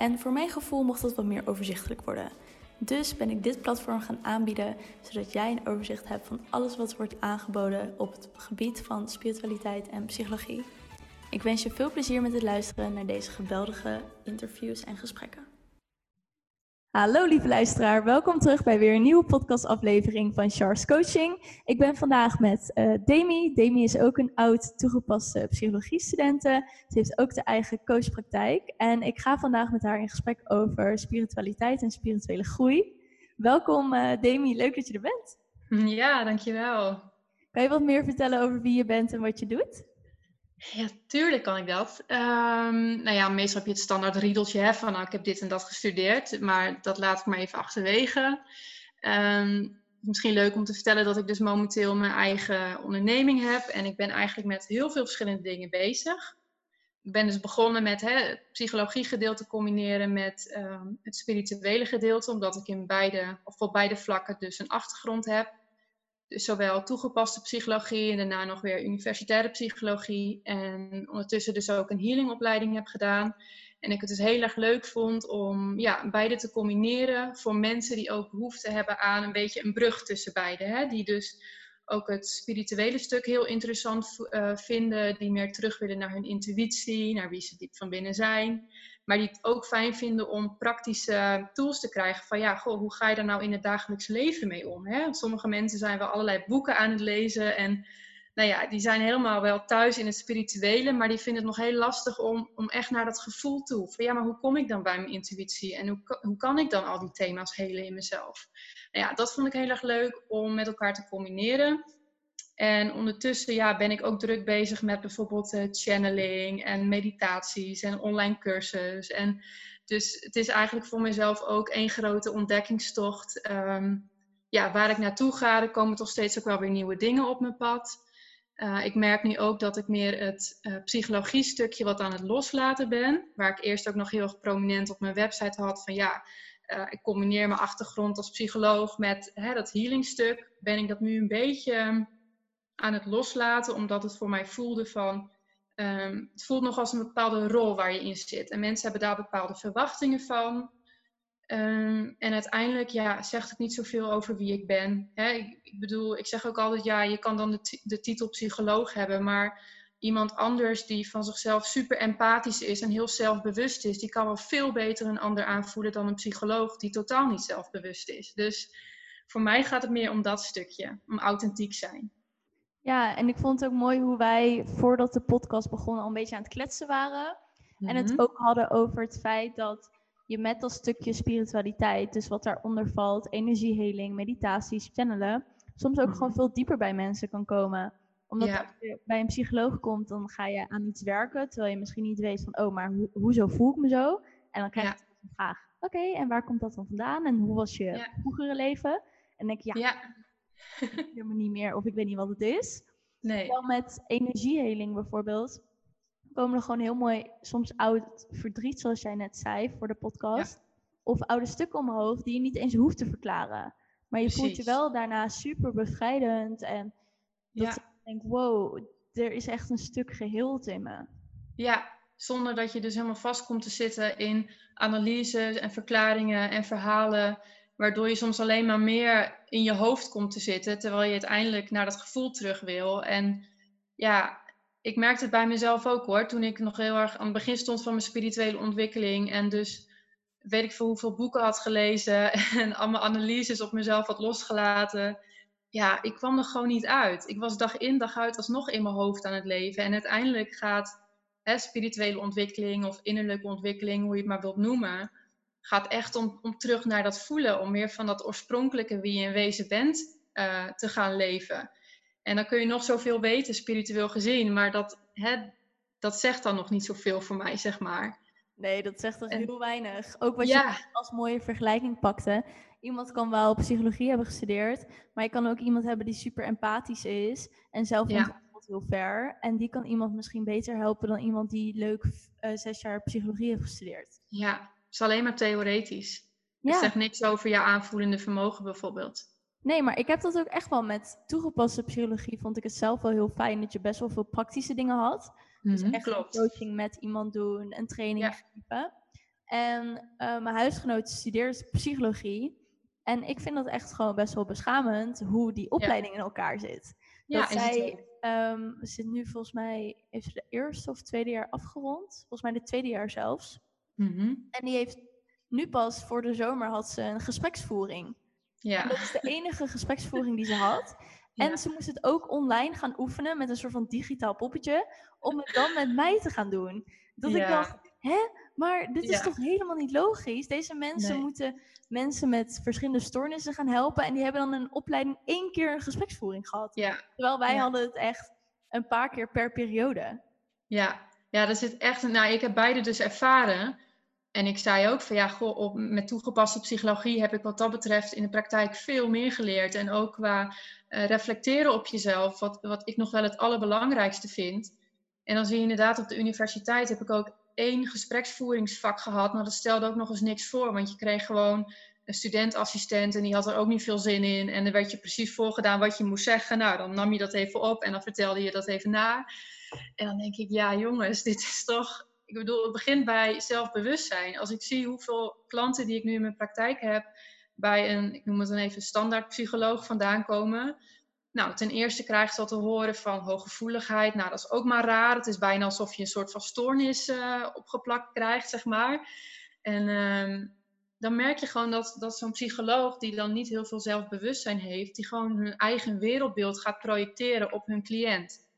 En voor mijn gevoel mocht dat wat meer overzichtelijk worden. Dus ben ik dit platform gaan aanbieden, zodat jij een overzicht hebt van alles wat wordt aangeboden op het gebied van spiritualiteit en psychologie. Ik wens je veel plezier met het luisteren naar deze geweldige interviews en gesprekken. Hallo lieve luisteraar, welkom terug bij weer een nieuwe podcastaflevering van Charles Coaching. Ik ben vandaag met uh, Demi. Demi is ook een oud toegepaste psychologiestudente. Ze heeft ook de eigen coachpraktijk. En ik ga vandaag met haar in gesprek over spiritualiteit en spirituele groei. Welkom uh, Demi, leuk dat je er bent. Ja, dankjewel. Kan je wat meer vertellen over wie je bent en wat je doet? Ja, tuurlijk kan ik dat. Um, nou ja, meestal heb je het standaard riedeltje hè, van nou, ik heb dit en dat gestudeerd, maar dat laat ik maar even achterwege. Um, misschien leuk om te vertellen dat ik dus momenteel mijn eigen onderneming heb en ik ben eigenlijk met heel veel verschillende dingen bezig. Ik ben dus begonnen met hè, het psychologie gedeelte combineren met um, het spirituele gedeelte, omdat ik in beide, of op beide vlakken dus een achtergrond heb. Dus zowel toegepaste psychologie en daarna nog weer universitaire psychologie. En ondertussen dus ook een healingopleiding heb gedaan. En ik het dus heel erg leuk vond om ja, beide te combineren voor mensen die ook behoefte hebben aan een beetje een brug tussen beide. Hè? Die dus ook het spirituele stuk heel interessant uh, vinden, die meer terug willen naar hun intuïtie, naar wie ze diep van binnen zijn maar die het ook fijn vinden om praktische tools te krijgen. Van ja, goh, hoe ga je daar nou in het dagelijks leven mee om? Hè? Sommige mensen zijn wel allerlei boeken aan het lezen en nou ja, die zijn helemaal wel thuis in het spirituele, maar die vinden het nog heel lastig om, om echt naar dat gevoel toe. Van ja, maar hoe kom ik dan bij mijn intuïtie en hoe, hoe kan ik dan al die thema's helen in mezelf? Nou ja, dat vond ik heel erg leuk om met elkaar te combineren. En ondertussen ja, ben ik ook druk bezig met bijvoorbeeld uh, channeling en meditaties en online cursus. En dus het is eigenlijk voor mezelf ook één grote ontdekkingstocht. Um, ja, waar ik naartoe ga, er komen toch steeds ook wel weer nieuwe dingen op mijn pad. Uh, ik merk nu ook dat ik meer het uh, psychologie stukje wat aan het loslaten ben. Waar ik eerst ook nog heel erg prominent op mijn website had van ja, ik combineer mijn achtergrond als psycholoog met hè, dat healingstuk. Ben ik dat nu een beetje aan het loslaten, omdat het voor mij voelde van. Um, het voelt nog als een bepaalde rol waar je in zit. En mensen hebben daar bepaalde verwachtingen van. Um, en uiteindelijk ja, zegt het niet zoveel over wie ik ben. Hè? Ik, bedoel, ik zeg ook altijd, ja, je kan dan de titel psycholoog hebben, maar iemand anders die van zichzelf super empathisch is en heel zelfbewust is, die kan wel veel beter een ander aanvoelen dan een psycholoog die totaal niet zelfbewust is. Dus voor mij gaat het meer om dat stukje, om authentiek zijn. Ja, en ik vond het ook mooi hoe wij voordat de podcast begon al een beetje aan het kletsen waren. En het mhm. ook hadden over het feit dat je met dat stukje spiritualiteit, dus wat daaronder valt, energieheling, meditaties, channelen, soms ook gewoon mhm. veel dieper bij mensen kan komen. Omdat als je bij een psycholoog komt, dan ga je aan iets werken, terwijl je misschien niet weet van, oh, maar ho hoezo voel ik me zo? En dan krijg je ja. een vraag, oké, en waar komt dat dan vandaan? En hoe was je vroegere leven? En dan denk je, ja, helemaal niet meer of ik weet niet wat het is. Nee. Wel met energieheling bijvoorbeeld komen er gewoon heel mooi soms oud verdriet, zoals jij net zei voor de podcast. Of oude stukken omhoog die je niet eens hoeft te verklaren. Maar je voelt je wel daarna super bevrijdend. En dat ja. je denkt, wow, er is echt een stuk geheeld in me. Ja, zonder dat je dus helemaal vast komt te zitten in analyses en verklaringen en verhalen Waardoor je soms alleen maar meer in je hoofd komt te zitten, terwijl je uiteindelijk naar dat gevoel terug wil. En ja, ik merkte het bij mezelf ook hoor, toen ik nog heel erg aan het begin stond van mijn spirituele ontwikkeling. En dus weet ik veel hoeveel boeken had gelezen en allemaal analyses op mezelf had losgelaten. Ja, ik kwam er gewoon niet uit. Ik was dag in, dag uit alsnog in mijn hoofd aan het leven. En uiteindelijk gaat hè, spirituele ontwikkeling of innerlijke ontwikkeling, hoe je het maar wilt noemen, gaat echt om, om terug naar dat voelen, om meer van dat oorspronkelijke wie je in wezen bent uh, te gaan leven. En dan kun je nog zoveel weten, spiritueel gezien, maar dat, hè, dat zegt dan nog niet zoveel voor mij, zeg maar. Nee, dat zegt toch heel weinig. Ook wat je als mooie vergelijking pakte. Iemand kan wel psychologie hebben gestudeerd, maar je kan ook iemand hebben die super empathisch is en zelf ja. heel ver. En die kan iemand misschien beter helpen dan iemand die leuk uh, zes jaar psychologie heeft gestudeerd. Ja, is alleen maar theoretisch. Het zegt niks over je aanvoelende vermogen bijvoorbeeld. Nee, maar ik heb dat ook echt wel met toegepaste psychologie. Vond ik het zelf wel heel fijn dat je best wel veel praktische dingen had. Dus mhm, echt klopt. coaching met iemand doen, een training geven. En uh, mijn huisgenoot studeert psychologie. En ik vind dat echt gewoon best wel beschamend hoe die opleiding in elkaar zit. Dat ja, zij um, zit nu volgens mij, heeft ze de eerste of tweede jaar afgerond. Volgens mij de tweede jaar zelfs. Mhm. En die heeft nu pas voor de zomer had ze een gespreksvoering. Ja. dat is de enige gespreksvoering die ze had. En ze moest het ook online gaan oefenen met een soort van digitaal poppetje. Om het dan met mij te gaan doen. Dat ik dacht, hè? Maar dit is toch helemaal niet logisch? Deze mensen moeten mensen met verschillende stoornissen gaan helpen. En die hebben dan een opleiding één keer een gespreksvoering gehad. Terwijl wij hadden het echt een paar keer per periode. Ja, ja dat zit echt. Nou, ik heb beide dus ervaren. En ik zei ook van ja, goh, met toegepaste psychologie heb ik wat dat betreft in de praktijk veel meer geleerd. En ook qua uh, reflecteren op jezelf, wat, wat ik nog wel het allerbelangrijkste vind. En dan zie je inderdaad op de universiteit heb ik ook één gespreksvoeringsvak gehad. Nou, dat stelde ook nog eens niks voor, want je kreeg gewoon een studentassistent en die had er ook niet veel zin in. En er werd je precies voorgedaan wat je moest zeggen. Nou, dan nam je dat even op en dan vertelde je dat even na. En dan denk ik, ja jongens, dit is toch... Ik bedoel, het begint bij zelfbewustzijn. Als ik zie hoeveel klanten die ik nu in mijn praktijk heb... bij een, ik noem het dan even, standaard psycholoog vandaan komen... Nou, ten eerste krijg je al te horen van hooggevoeligheid. Nou, dat is ook maar raar. Het is bijna alsof je een soort van stoornis uh, opgeplakt krijgt, zeg maar. En uh, dan merk je gewoon dat, dat zo'n psycholoog die dan niet heel veel zelfbewustzijn heeft, die gewoon hun eigen wereldbeeld gaat projecteren op hun cliënt.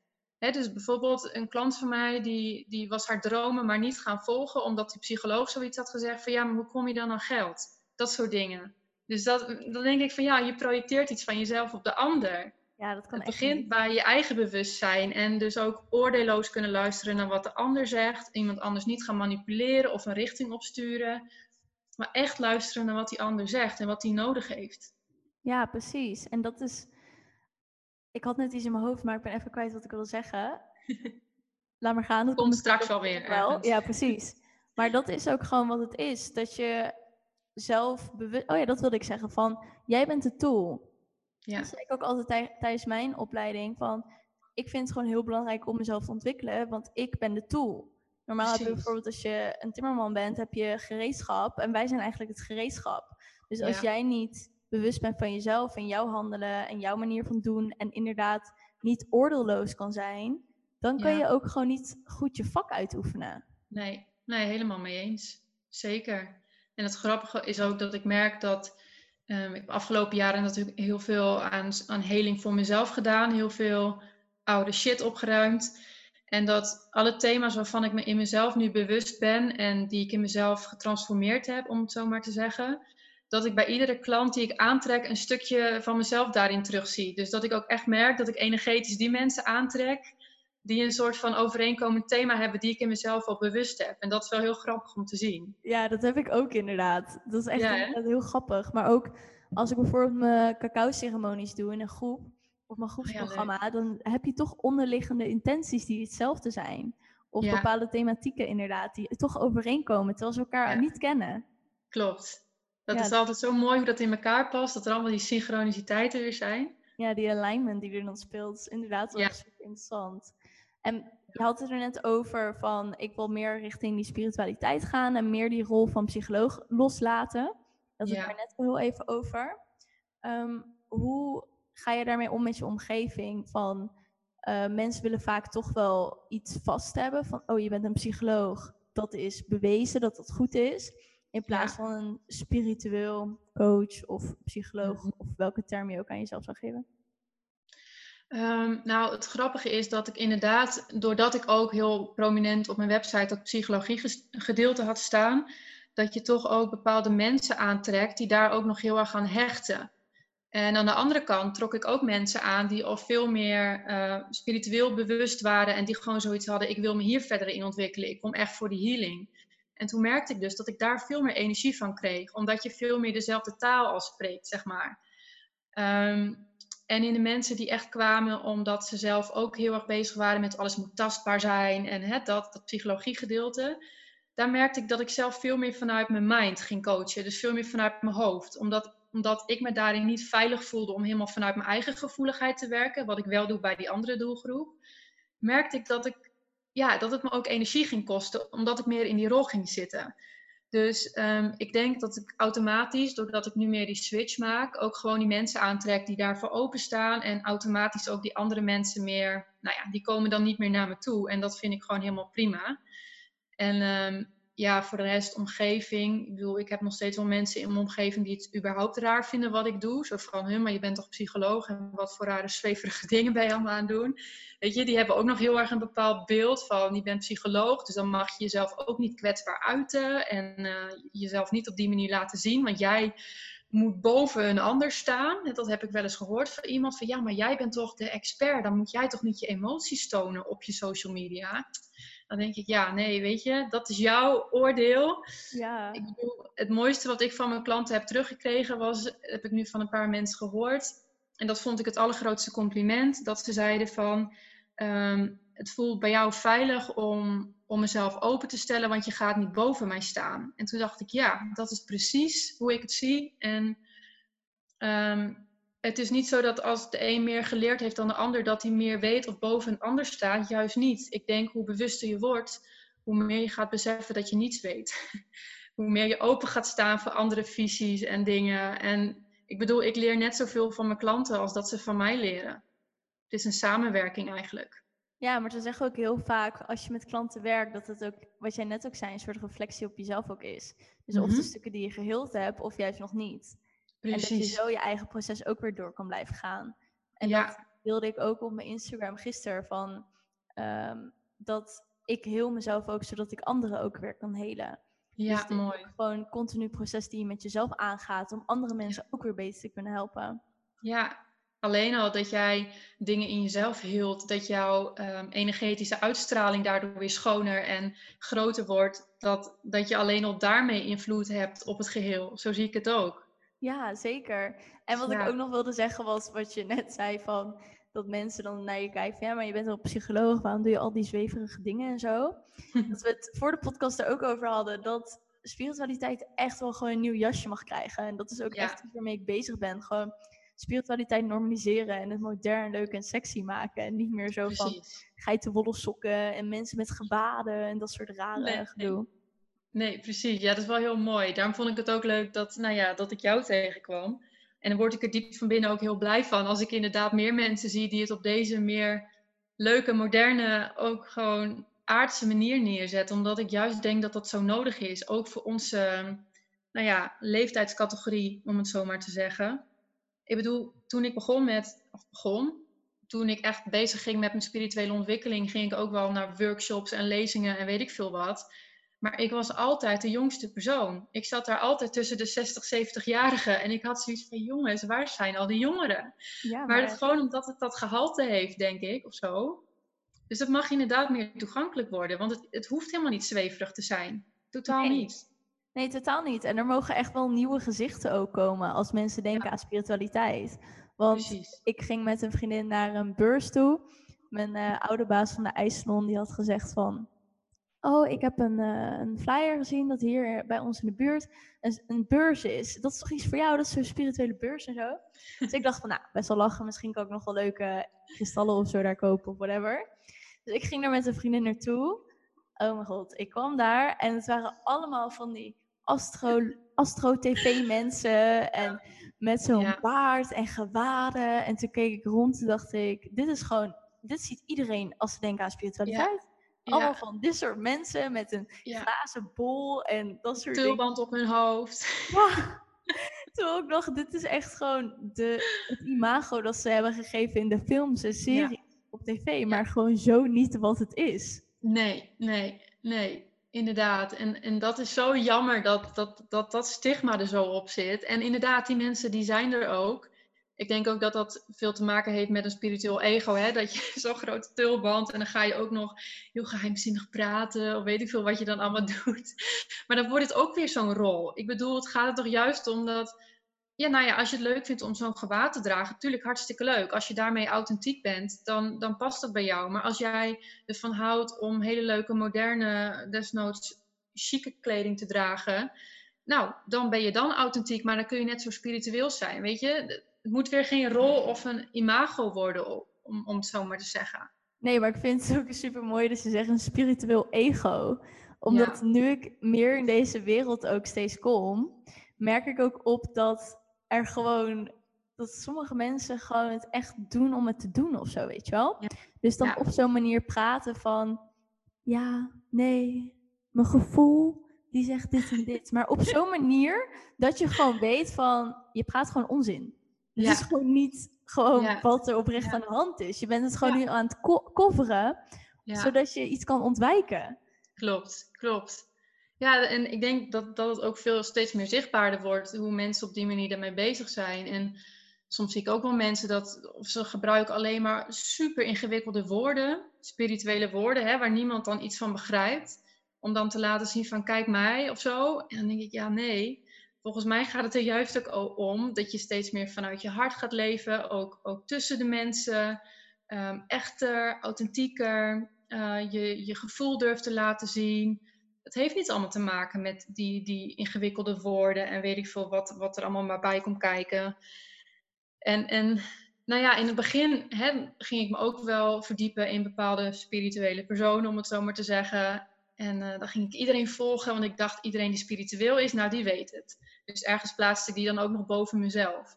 Dus bijvoorbeeld een klant van mij, die, die was haar dromen maar niet gaan volgen, omdat die psycholoog zoiets had gezegd van ja, maar hoe kom je dan aan geld? Dat soort dingen. Dus dat, dan denk ik van ja, je projecteert iets van jezelf op de ander. Ja, dat kan het begint bij je eigen bewustzijn en dus ook oordeelloos kunnen luisteren naar wat de ander zegt. Iemand anders niet gaan manipuleren of een richting opsturen. Maar echt luisteren naar wat die ander zegt en wat hij nodig heeft. Ja, precies. En dat is. Ik had net iets in mijn hoofd, maar ik ben even kwijt wat ik wilde zeggen. Laat maar gaan. Dat komt straks alweer. Wel. Ja, precies. Maar dat is ook gewoon wat het is. Dat je zelf bewust. Oh ja, dat wilde ik zeggen. Van jij bent de tool. Ja. Dat zei ik ook altijd tijdens mijn opleiding. Van ik vind het gewoon heel belangrijk om mezelf te ontwikkelen, want ik ben de tool. Normaal heb je bijvoorbeeld als je een timmerman bent, heb je gereedschap. En wij zijn eigenlijk het gereedschap. Dus als jij niet bewust bent van jezelf en jouw handelen en jouw manier van doen. En inderdaad niet oordeelloos kan zijn. Dan kan je ook gewoon niet goed je vak uitoefenen. Nee, nee, helemaal mee eens. Zeker. En het grappige is ook dat ik merk dat um, ik afgelopen jaren natuurlijk heel veel aan, aan heling voor mezelf gedaan. Heel veel oude shit opgeruimd. En dat alle thema's waarvan ik me in mezelf nu bewust ben en die ik in mezelf getransformeerd heb, om het zo maar te zeggen, dat ik bij iedere klant die ik aantrek een stukje van mezelf daarin terugzie. Dus dat ik ook echt merk dat ik energetisch die mensen aantrek die een soort van overeenkomend thema hebben die ik in mezelf al bewust heb. En dat is wel heel grappig om te zien. Ja, dat heb ik ook inderdaad. Dat is echt heel grappig. Maar ook als ik bijvoorbeeld mijn cacao-ceremonies doe in een groep, of mijn groepsprogramma, dan heb je toch onderliggende intenties die hetzelfde zijn. Of bepaalde thematieken inderdaad, die toch overeenkomen, terwijl ze elkaar niet kennen. Klopt. Dat is altijd zo mooi hoe dat in elkaar past, dat er allemaal die synchroniciteiten weer zijn. Ja, die alignment die er dan speelt, is inderdaad wel super interessant. En je had het er net over van, ik wil meer richting die spiritualiteit gaan en meer die rol van psycholoog loslaten. Dat is ja. er net heel even over. Ehm, hoe ga je daarmee om met je omgeving? Van uh, mensen willen vaak toch wel iets vast hebben. Van oh, je bent een psycholoog. Dat is bewezen dat dat goed is. In plaats van een spiritueel coach of psycholoog. Mhm. Of welke term je ook aan jezelf zou geven. Um, nou, het grappige is dat ik inderdaad, doordat ik ook heel prominent op mijn website dat psychologie gedeelte had staan, dat je toch ook bepaalde mensen aantrekt die daar ook nog heel erg aan hechten. En aan de andere kant trok ik ook mensen aan die al veel meer uh, spiritueel bewust waren en die gewoon zoiets hadden, ik wil me hier verder in ontwikkelen, ik kom echt voor die healing. En toen merkte ik dus dat ik daar veel meer energie van kreeg, omdat je veel meer dezelfde taal al spreekt, zeg maar. Ehm, en in de mensen die echt kwamen omdat ze zelf ook heel erg bezig waren met alles moet tastbaar zijn en hè, dat, dat psychologie gedeelte, daar merkte ik dat ik zelf veel meer vanuit mijn mind ging coachen. Dus veel meer vanuit mijn hoofd. Omdat, omdat ik me daarin niet veilig voelde om helemaal vanuit mijn eigen gevoeligheid te werken, wat ik wel doe bij die andere doelgroep, merkte ik dat, ik, ja, dat het me ook energie ging kosten, omdat ik meer in die rol ging zitten. Dus ehm, ik denk dat ik automatisch, doordat ik nu meer die switch maak, ook gewoon die mensen aantrek die daarvoor openstaan. En automatisch ook die andere mensen meer, nou ja, die komen dan niet meer naar me toe. En dat vind ik gewoon helemaal prima. En ehm, ja, voor de rest omgeving. Ik bedoel, ik heb nog steeds wel mensen in mijn omgeving die het überhaupt raar vinden wat ik doe. Zo van, hun, maar je bent toch psycholoog en wat voor rare zweverige dingen ben je allemaal aan doen. Weet je, die hebben ook nog heel erg een bepaald beeld van, je bent psycholoog, dus dan mag je jezelf ook niet kwetsbaar uiten en uh, jezelf niet op die manier laten zien, want jij moet boven een ander staan. Dat heb ik wel eens gehoord van iemand van, ja, maar jij bent toch de expert, dan moet jij toch niet je emoties tonen op je social media. Dan denk ik, ja, nee, weet je, dat is jouw oordeel. Ja. Ik bedoel, het mooiste wat ik van mijn klanten heb teruggekregen was, heb ik nu van een paar mensen gehoord. En dat vond ik het allergrootste compliment. Dat ze zeiden van, ehm, het voelt bij jou veilig om, om mezelf open te stellen, want je gaat niet boven mij staan. En toen dacht ik, ja, dat is precies hoe ik het zie. En ehm, het is niet zo dat als de een meer geleerd heeft dan de ander, dat hij meer weet of boven een ander staat. Juist niet. Ik denk hoe bewuster je wordt, hoe meer je gaat beseffen dat je niets weet. hoe meer je open gaat staan voor andere visies en dingen. En ik bedoel, ik leer net zoveel van mijn klanten als dat ze van mij leren. Het is een samenwerking eigenlijk. Ja, maar ze zeggen ook heel vaak als je met klanten werkt, dat het ook, wat jij net ook zei, een soort reflectie op jezelf ook is. Dus of de mhm. stukken die je geheeld hebt, of juist nog niet. Precies. En dat je zo je eigen proces ook weer door kan blijven gaan. En ja. dat wilde ik ook op mijn Instagram gisteren van ehm, dat ik heel mezelf ook zodat ik anderen ook weer kan helen. Ja, dus mooi. Gewoon een continu proces die je met jezelf aangaat om andere mensen ook weer beter te kunnen helpen. Ja, alleen al dat jij dingen in jezelf hield, dat jouw um, energetische uitstraling daardoor weer schoner en groter wordt, dat, dat je alleen al daarmee invloed hebt op het geheel. Zo zie ik het ook. Ja, zeker. En wat ik ook nog wilde zeggen was wat je net zei van dat mensen dan naar je kijken van ja, maar je bent wel psycholoog, waarom doe je al die zweverige dingen en zo. dat we het voor de podcast er ook over hadden, dat spiritualiteit echt wel gewoon een nieuw jasje mag krijgen. En dat is ook echt iets waarmee ik bezig ben. Gewoon spiritualiteit normaliseren en het modern, leuk en sexy maken. En niet meer zo van geitenwolle sokken en mensen met gebaden en dat soort rare nee, gedoe. Nee, precies. Ja, dat is wel heel mooi. Daarom vond ik het ook leuk dat, nou ja, dat ik jou tegenkwam. En dan word ik er diep van binnen ook heel blij van. Als ik inderdaad meer mensen zie die het op deze meer leuke, moderne, ook gewoon aardse manier neerzetten. Omdat ik juist denk dat dat zo nodig is. Ook voor onze, nou ja, leeftijdscategorie, om het zo maar te zeggen. Ik bedoel, toen ik begon met, of begon, toen ik echt bezig ging met mijn spirituele ontwikkeling, ging ik ook wel naar workshops en lezingen en weet ik veel wat. Maar ik was altijd de jongste persoon. Ik zat daar altijd tussen de 60, 70-jarigen. En ik had zoiets van, jongens, waar zijn al die jongeren? Ja, maar... het gewoon omdat het dat gehalte heeft, denk ik, of zo. Dus dat mag inderdaad meer toegankelijk worden. Want het, het hoeft helemaal niet zweverig te zijn. Totaal niet. Nee, totaal niet. En er mogen echt wel nieuwe gezichten ook komen als mensen denken aan spiritualiteit. Want Precies. ik ging met een vriendin naar een beurs toe. Mijn uh, oude baas van de ijssalon die had gezegd van oh, ik heb een, uh, een flyer gezien dat hier bij ons in de buurt een, een, beurs is. Dat is toch iets voor jou? Dat is zo'n spirituele beurs en zo. Dus ik dacht van, nou, best wel lachen. Misschien kan ik nog wel leuke kristallen of zo daar kopen of whatever. Dus ik ging daar met een vriendin naartoe. Oh mijn god, ik kwam daar en het waren allemaal van die astro, astro-tv-mensen en met zo'n ja. baard en gewaden. En toen keek ik rond en dacht ik, dit is gewoon, dit ziet iedereen als ze denken aan spiritualiteit. Allemaal van dit soort mensen met een glazen bol en dat soort Tulband op hun hoofd. Ja. Toen ook nog, dit is echt gewoon de, het imago dat ze hebben gegeven in de films en series op tv, maar gewoon zo niet wat het is. Nee, nee, nee. Inderdaad. En, en dat is zo jammer dat dat, dat dat stigma er zo op zit. En inderdaad, die mensen die zijn er ook ik denk ook dat dat veel te maken heeft met een spiritueel ego. Hè? Dat je zo'n grote tulband en dan ga je ook nog heel geheimzinnig praten. Of weet ik veel wat je dan allemaal doet. Maar dan wordt het ook weer zo'n rol. Ik bedoel, het gaat er toch juist om dat... Ja, nou ja, als je het leuk vindt om zo'n gewaad te dragen, natuurlijk hartstikke leuk. Als je daarmee authentiek bent, dan, dan past dat bij jou. Maar als jij ervan houdt om hele leuke, moderne, desnoods chique kleding te dragen, nou, dan ben je dan authentiek, maar dan kun je net zo spiritueel zijn. Weet je, het moet weer geen rol of een imago worden, om, om het zo maar te zeggen. Nee, maar ik vind het ook super mooi dat ze zeggen een spiritueel ego. Omdat nu ik meer in deze wereld ook steeds kom, merk ik ook op dat er gewoon dat sommige mensen gewoon het echt doen om het te doen of zo, weet je wel? Dus dan op zo'n manier praten van, ja, nee, mijn gevoel die zegt dit en dit. Maar op zo'n manier dat je gewoon weet van, je praat gewoon onzin. Het is gewoon niet gewoon wat er oprecht aan de hand is. Je bent het gewoon nu aan het coveren, zodat je iets kan ontwijken. Klopt, klopt. Ja, en ik denk dat, dat het ook veel steeds meer zichtbaarder wordt hoe mensen op die manier daarmee bezig zijn. En soms zie ik ook wel mensen dat of ze gebruiken alleen maar super ingewikkelde woorden, spirituele woorden, hè, waar niemand dan iets van begrijpt. Om dan te laten zien van kijk mij of zo. En dan denk ik, ja nee, volgens mij gaat het er juist ook om dat je steeds meer vanuit je hart gaat leven, ook, ook tussen de mensen, um, echter, authentieker, uh, je, je gevoel durft te laten zien. Het heeft niet allemaal te maken met die, die ingewikkelde woorden en weet ik veel wat, wat er allemaal maar bij komt kijken. En, en nou ja, in het begin hè, ging ik me ook wel verdiepen in bepaalde spirituele personen, om het zo maar te zeggen. En uh, dan ging ik iedereen volgen, want ik dacht iedereen die spiritueel is, nou die weet het. Dus ergens plaatste ik die dan ook nog boven mezelf.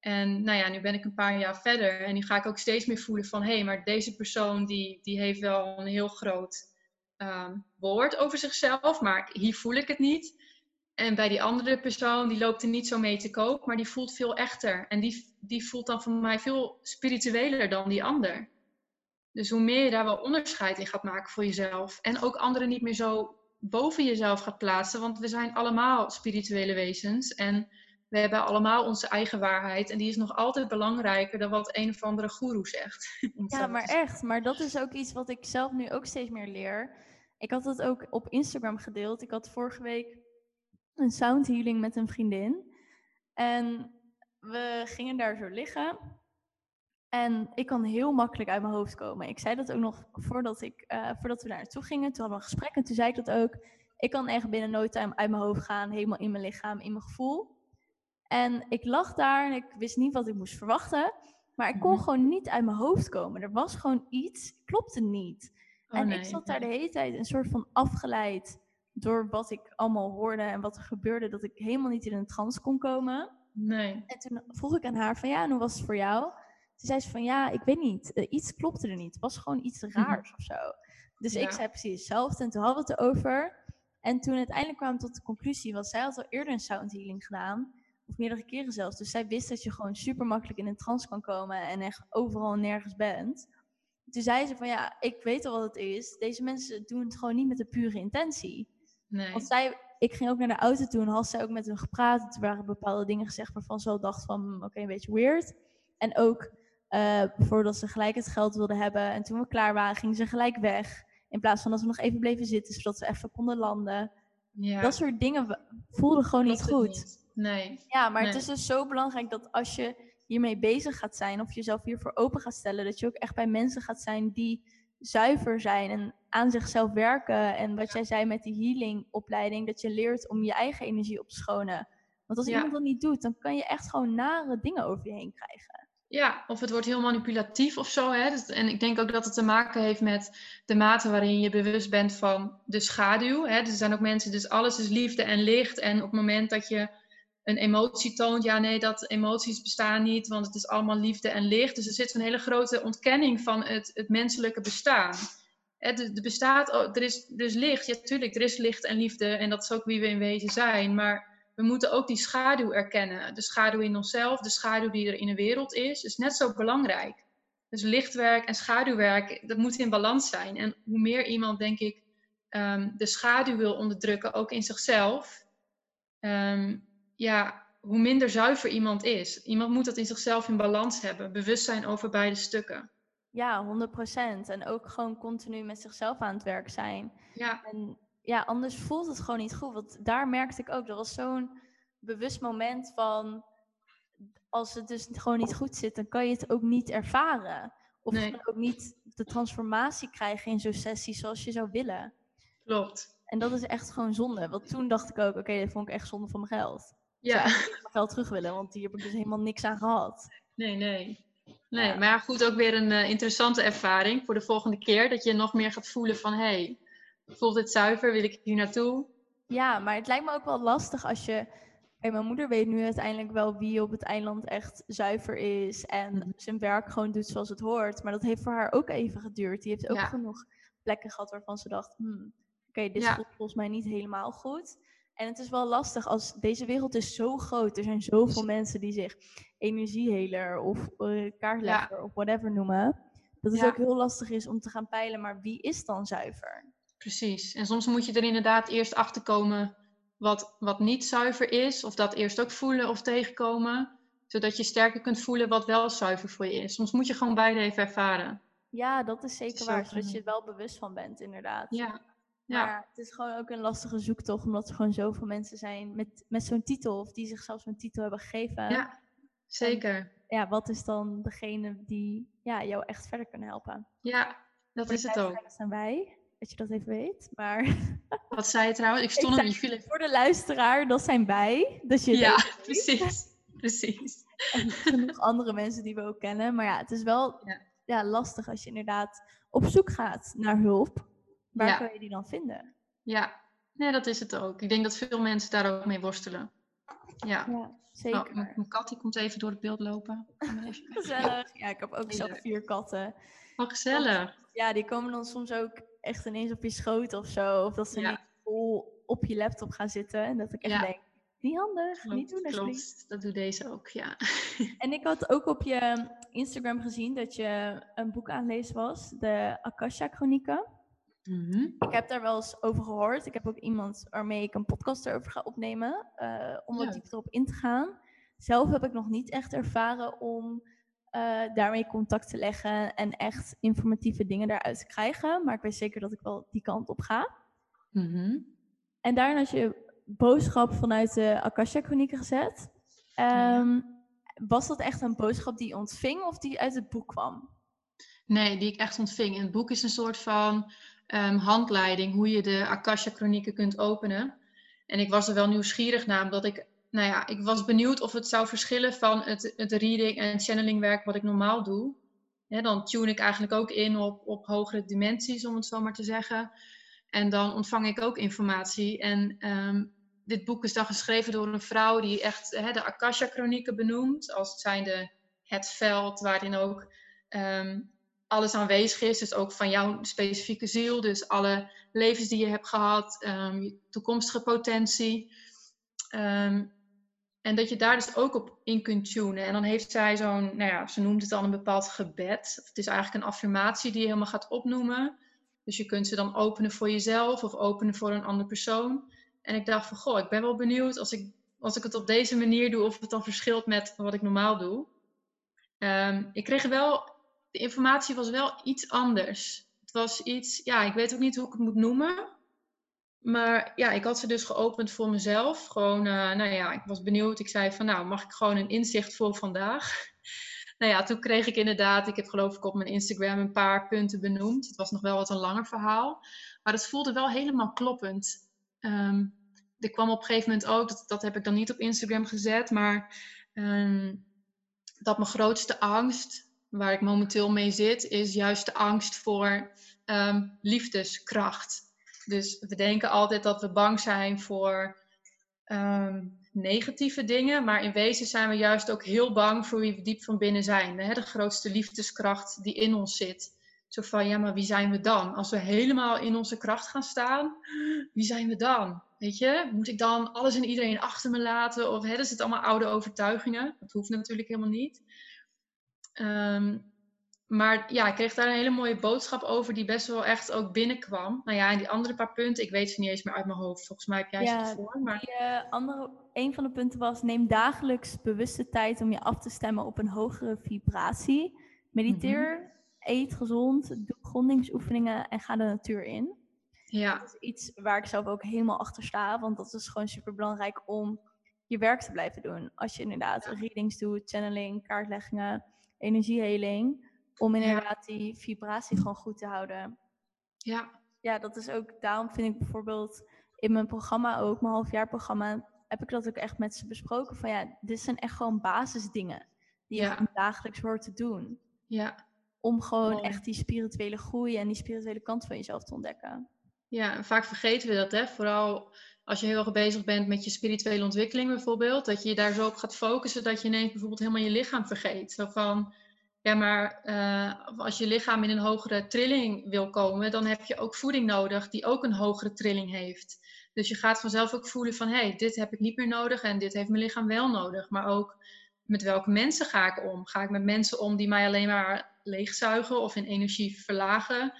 En nou ja, nu ben ik een paar jaar verder en nu ga ik ook steeds meer voelen van hé, hey, maar deze persoon die, die heeft wel een heel groot uh, woord over zichzelf, maar hier voel ik het niet. En bij die andere persoon, die loopt er niet zo mee te koop, maar die voelt veel echter. En die, die voelt dan voor mij veel spiritueler dan die ander. Dus hoe meer je daar wel onderscheid in gaat maken voor jezelf en ook anderen niet meer zo boven jezelf gaat plaatsen, want we zijn allemaal spirituele wezens en we hebben allemaal onze eigen waarheid en die is nog altijd belangrijker dan wat een of andere guru zegt. Ja, maar echt, maar dat is ook iets wat ik zelf nu ook steeds meer leer. Ik had het ook op Instagram gedeeld. Ik had vorige week een sound healing met een vriendin en we gingen daar zo liggen. En ik kan heel makkelijk uit mijn hoofd komen. Ik zei dat ook nog voordat, ik, uh, voordat we daar naartoe gingen. Toen hadden we een gesprek en toen zei ik dat ook. Ik kan echt binnen no time uit mijn hoofd gaan, helemaal in mijn lichaam, in mijn gevoel. En ik lag daar en ik wist niet wat ik moest verwachten. Maar ik kon mhm. gewoon niet uit mijn hoofd komen. Er was gewoon iets, klopte niet. Oh, en ik zat daar de hele tijd een soort van afgeleid door wat ik allemaal hoorde en wat er gebeurde, dat ik helemaal niet in een trance kon komen. Nee. En toen vroeg ik aan haar van ja, en hoe was het voor jou? Toen zei ze van ja, ik weet niet, uh, iets klopte er niet. Het was gewoon iets mhm. raars of zo. Dus ik zei precies hetzelfde en toen hadden we het erover. En toen uiteindelijk kwamen we tot de conclusie, want zij had al eerder een sound healing gedaan. Of meerdere keren zelfs. Dus zij wist dat je gewoon super makkelijk in een trance kan komen en echt overal nergens bent. Toen zei ze van ja, ik weet al wat het is. Deze mensen doen het gewoon niet met de pure intentie. Nee. Want zij, ik ging ook naar de auto toe en had zij ook met hun gepraat. Er waren bepaalde dingen gezegd waarvan ze wel dacht van oké, een beetje weird. En ook uh, bijvoorbeeld ze gelijk het geld wilden hebben. En toen we klaar waren, gingen ze gelijk weg. In plaats van dat we nog even bleven zitten, zodat we even konden landen. Ja. Dat soort dingen voelden gewoon niet goed. Nee. Ja, maar het is dus zo belangrijk dat als je hiermee bezig gaat zijn, of jezelf hiervoor open gaat stellen, dat je ook echt bij mensen gaat zijn die zuiver zijn en aan zichzelf werken. En wat jij zei met die healingopleiding, dat je leert om je eigen energie op te schonen. Want als iemand dat niet doet, dan kan je echt gewoon nare dingen over je heen krijgen. Ja, of het wordt heel manipulatief of zo. Hè? Dus, en ik denk ook dat het te maken heeft met de mate waarin je bewust bent van de schaduw. Hè? Dus er zijn ook mensen, dus alles is liefde en licht. En op het moment dat je een emotie toont, ja nee, dat emoties bestaan niet, want het is allemaal liefde en licht. Dus er zit een hele grote ontkenning van het, het menselijke bestaan. Er, bestaat, er, is, er is licht, ja tuurlijk, er is licht en liefde en dat is ook wie we in wezen zijn. Maar we moeten ook die schaduw erkennen. De schaduw in onszelf, de schaduw die er in de wereld is, is net zo belangrijk. Dus lichtwerk en schaduwwerk, dat moet in balans zijn. En hoe meer iemand, denk ik, ehm, de schaduw wil onderdrukken, ook in zichzelf, um, ja, hoe minder zuiver iemand is. Iemand moet dat in zichzelf in balans hebben. Bewustzijn over beide stukken. Ja, 100%. En ook gewoon continu met zichzelf aan het werk zijn. Ja. En ja, anders voelt het gewoon niet goed. Want daar merkte ik ook, er was zo'n bewust moment van... Als het dus gewoon niet goed zit, dan kan je het ook niet ervaren. Of Nee. ook niet de transformatie krijgen in zo'n sessie zoals je zou willen. Klopt. En dat is echt gewoon zonde. Want toen dacht ik ook, oké, dit vond ik echt zonde van mijn geld. Ik zou Ja. eigenlijk mijn geld terug willen, want hier heb ik dus helemaal niks aan gehad. Nee, nee. Nee, Ja. maar goed, ook weer een eh, interessante ervaring voor de volgende keer. Dat je nog meer gaat voelen van, hé, hey, voelt dit zuiver? Wil ik hier naartoe? Ja, maar het lijkt me ook wel lastig als je. Mijn moeder weet nu uiteindelijk wel wie op het eiland echt zuiver is en Mhm. zijn werk gewoon doet zoals het hoort. Maar dat heeft voor haar ook even geduurd. Die heeft ook Ja. genoeg plekken gehad waarvan ze dacht, hmm, oké, dit Ja. voelt volgens mij niet helemaal goed. En het is wel lastig als deze wereld is zo groot. Er zijn zoveel mensen die zich energieheler of eh, kaartlegger of whatever noemen. Dat het ook heel lastig is om te gaan peilen, maar wie is dan zuiver? Precies. En soms moet je er inderdaad eerst achter komen wat, wat niet zuiver is. Of dat eerst ook voelen of tegenkomen. Zodat je sterker kunt voelen wat wel zuiver voor je is. Soms moet je gewoon beide even ervaren. Ja, dat is zeker is waar. Zodat je er wel bewust van bent, inderdaad. Ja. Maar Ja. ja, het is gewoon ook een lastige zoektocht, omdat er gewoon zoveel mensen zijn met, met zo'n titel, of die zichzelf zo'n titel hebben gegeven. Ja. Zeker. Ja, wat is dan degene die ja, jou echt verder kunnen helpen? Ja, dat is het ook. Dat zijn wij, dat je dat even weet. Maar Wat zei je trouwens? Ik stond hem, even- voor de luisteraar, dat zijn wij. Dat je Ja, precies. Precies. En genoeg andere mensen die we ook kennen. Maar ja, het is wel Ja. ja. lastig als je inderdaad op zoek gaat naar hulp. Waar Ja. kan je die dan vinden? Ja, nee, dat is het ook. Ik denk dat veel mensen daar ook mee worstelen. Ja. Ja, Oh, zeker. mijn mijn kat die komt even door het beeld lopen. Gezellig. Ja, ik heb ook zelf vier katten. Oh, gezellig. Ja, die komen dan soms ook echt ineens op je schoot of zo. Of dat ze ineens vol op je laptop gaan zitten. En dat ik echt denk, niet handig, niet doen Klopt, alsjeblieft. klopt. Dat doet deze ook, ja. En ik had ook op je Instagram gezien dat je een boek aan lezen was. De Akasha Chronieken. Mhm. Ik heb daar wel eens over gehoord. Ik heb ook iemand waarmee ik een podcast erover ga opnemen. eh, om wat Ja. dieper op in te gaan. Zelf heb ik nog niet echt ervaren om eh, daarmee contact te leggen. En echt informatieve dingen daaruit te krijgen. Maar ik weet zeker dat ik wel die kant op ga. Mhm. En daarna had je boodschap vanuit de Akasha Chronieken gezet. Ja. Ehm, Was dat echt een boodschap die je ontving of die uit het boek kwam? Nee, die ik echt ontving. En het boek is een soort van ehm, handleiding hoe je de Akasha-chronieken kunt openen. En ik was er wel nieuwsgierig naar, omdat ik, nou ja, ik was benieuwd of het zou verschillen van het, het reading en channeling werk wat ik normaal doe. Dan tune ik eigenlijk ook in op, op hogere dimensies, om het zo maar te zeggen. En dan ontvang ik ook informatie. En ehm, dit boek is dan geschreven door een vrouw die echt de Akasha-chronieken benoemt, als het zijnde het veld waarin ook ehm, alles aanwezig is. Dus ook van jouw specifieke ziel. Dus alle levens die je hebt gehad, ehm, je toekomstige potentie. En dat je daar dus ook op in kunt tunen. En dan heeft zij zo'n, nou ja, ze noemt het dan een bepaald gebed. Het is eigenlijk een affirmatie die je helemaal gaat opnoemen. Dus je kunt ze dan openen voor jezelf of openen voor een andere persoon. En ik dacht van, goh, ik ben wel benieuwd als ik, als ik het op deze manier doe, of het dan verschilt met wat ik normaal doe. Ehm, ik kreeg wel, de informatie was wel iets anders. Het was iets, ja, ik weet ook niet hoe ik het moet noemen. Maar ja, ik had ze dus geopend voor mezelf. Gewoon, eh, nou ja, ik was benieuwd. Ik zei van, nou, mag ik gewoon een inzicht voor vandaag? nou ja, toen kreeg ik inderdaad, ik heb geloof ik op mijn Instagram een paar punten benoemd. Het was nog wel wat een langer verhaal. Maar het voelde wel helemaal kloppend. Ehm, er kwam op een gegeven moment ook, dat, dat heb ik dan niet op Instagram gezet, maar ehm, dat mijn grootste angst, waar ik momenteel mee zit, is juist de angst voor ehm, liefdeskracht. Dus we denken altijd dat we bang zijn voor ehm, negatieve dingen, maar in wezen zijn we juist ook heel bang voor wie we diep van binnen zijn. De grootste liefdeskracht die in ons zit. Zo van, ja, maar wie zijn we dan? Als we helemaal in onze kracht gaan staan, wie zijn we dan? Weet je, moet ik dan alles en iedereen achter me laten? Of hè, dat zitten allemaal oude overtuigingen. Dat hoeft natuurlijk helemaal niet. Ehm, maar ja, ik kreeg daar een hele mooie boodschap over die best wel echt ook binnenkwam. Nou ja, en die andere paar punten, ik weet ze niet eens meer uit mijn hoofd. Volgens mij heb jij Ja, ze voor. Maar Die, eh, andere, een van de punten was: neem dagelijks bewuste tijd om je af te stemmen op een hogere vibratie. Mediteer, eet gezond, doe grondingsoefeningen en ga de natuur in. ja, Dat is iets waar ik zelf ook helemaal achter sta, want dat is gewoon super belangrijk om je werk te blijven doen. Als je inderdaad readings doet, channeling, kaartleggingen, energieheling, om inderdaad die vibratie gewoon goed te houden. ja, Ja, dat is ook, daarom vind ik bijvoorbeeld in mijn programma ook, mijn halfjaarprogramma, heb ik dat ook echt met ze besproken. Van ja, dit zijn echt gewoon basisdingen die je Ja. dagelijks hoort te doen. ja. Om gewoon Mooi. echt die spirituele groei en die spirituele kant van jezelf te ontdekken. Ja, en vaak vergeten we dat, hè? Vooral als je heel erg bezig bent met je spirituele ontwikkeling bijvoorbeeld, dat je je daar zo op gaat focussen dat je ineens bijvoorbeeld helemaal je lichaam vergeet. Zo van, ja, maar eh, als je lichaam in een hogere trilling wil komen, dan heb je ook voeding nodig die ook een hogere trilling heeft. Dus je gaat vanzelf ook voelen van, hé, hey, dit heb ik niet meer nodig en dit heeft mijn lichaam wel nodig. Maar ook met welke mensen ga ik om? Ga ik met mensen om die mij alleen maar leegzuigen of in energie verlagen?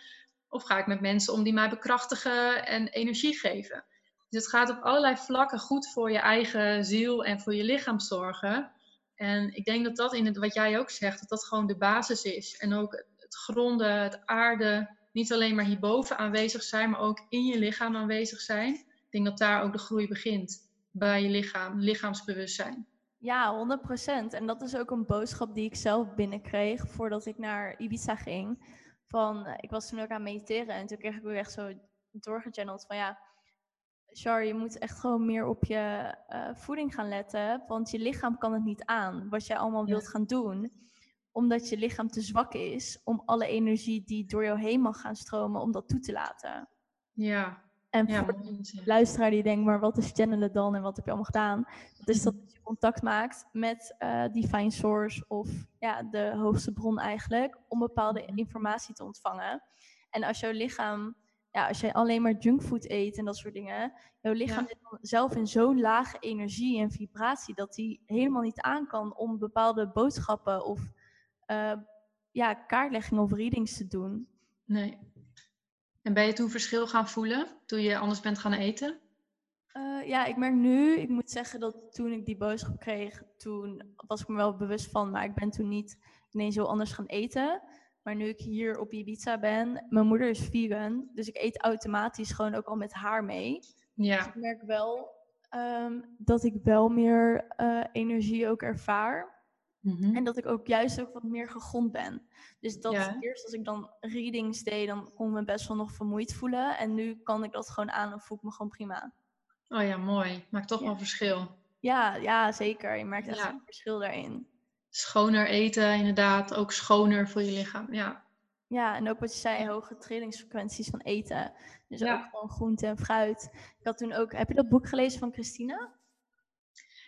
Of ga ik met mensen om die mij bekrachtigen en energie geven? Dus het gaat op allerlei vlakken goed voor je eigen ziel en voor je lichaam zorgen. En ik denk dat dat in het, wat jij ook zegt, dat dat gewoon de basis is. En ook het gronden, het aarde, niet alleen maar hierboven aanwezig zijn, maar ook in je lichaam aanwezig zijn. Ik denk dat daar ook de groei begint. Bij je lichaam, lichaamsbewustzijn. Ja, 100%. En dat is ook een boodschap die ik zelf binnenkreeg voordat ik naar Ibiza ging. Van, eh, ik was toen ook aan mediteren en toen kreeg ik ook echt zo doorgechanneld van ja, Char, je moet echt gewoon meer op je eh, voeding gaan letten, want je lichaam kan het niet aan wat jij allemaal Ja. wilt gaan doen, omdat je lichaam te zwak is om alle energie die door jou heen mag gaan stromen, om dat toe te laten. Ja, En ja, voor luisteraar die denkt, maar wat is channelen dan en wat heb je allemaal gedaan? Dat is dat je contact maakt met eh Divine Source of ja, de hoogste bron eigenlijk, om bepaalde Mhm. informatie te ontvangen. En als jouw lichaam, ja, als jij alleen maar junkfood eet en dat soort dingen, jouw lichaam Ja. zit zelf in zo'n lage energie en vibratie dat hij helemaal niet aan kan om bepaalde boodschappen of eh, ja, kaartleggingen of readings te doen. Nee. En ben je toen verschil gaan voelen toen je anders bent gaan eten? Eh, ja, ik merk nu, ik moet zeggen dat toen ik die boodschap kreeg, toen was ik me wel bewust van, maar ik ben toen niet ineens heel anders gaan eten. Maar nu ik hier op Ibiza ben, mijn moeder is vegan, dus ik eet automatisch gewoon ook al met haar mee. Dus Ja, ik merk wel ehm, dat ik wel meer eh, energie ook ervaar. Mhm. En dat ik ook juist ook wat meer gegrond ben. Dus dat Ja. eerst als ik dan readings deed, dan kon ik me best wel nog vermoeid voelen. En nu kan ik dat gewoon aan en voel ik me gewoon prima. Oh ja, mooi. Maakt toch Ja. wel verschil. Ja, ja, zeker. Je merkt echt Ja. een verschil daarin. Schoner eten, inderdaad. Ook schoner voor je lichaam. Ja, Ja, en ook wat je zei, hoge trillingsfrequenties van eten. Dus Ja. ook gewoon groente en fruit. Ik had toen ook, heb je dat boek gelezen van Christina?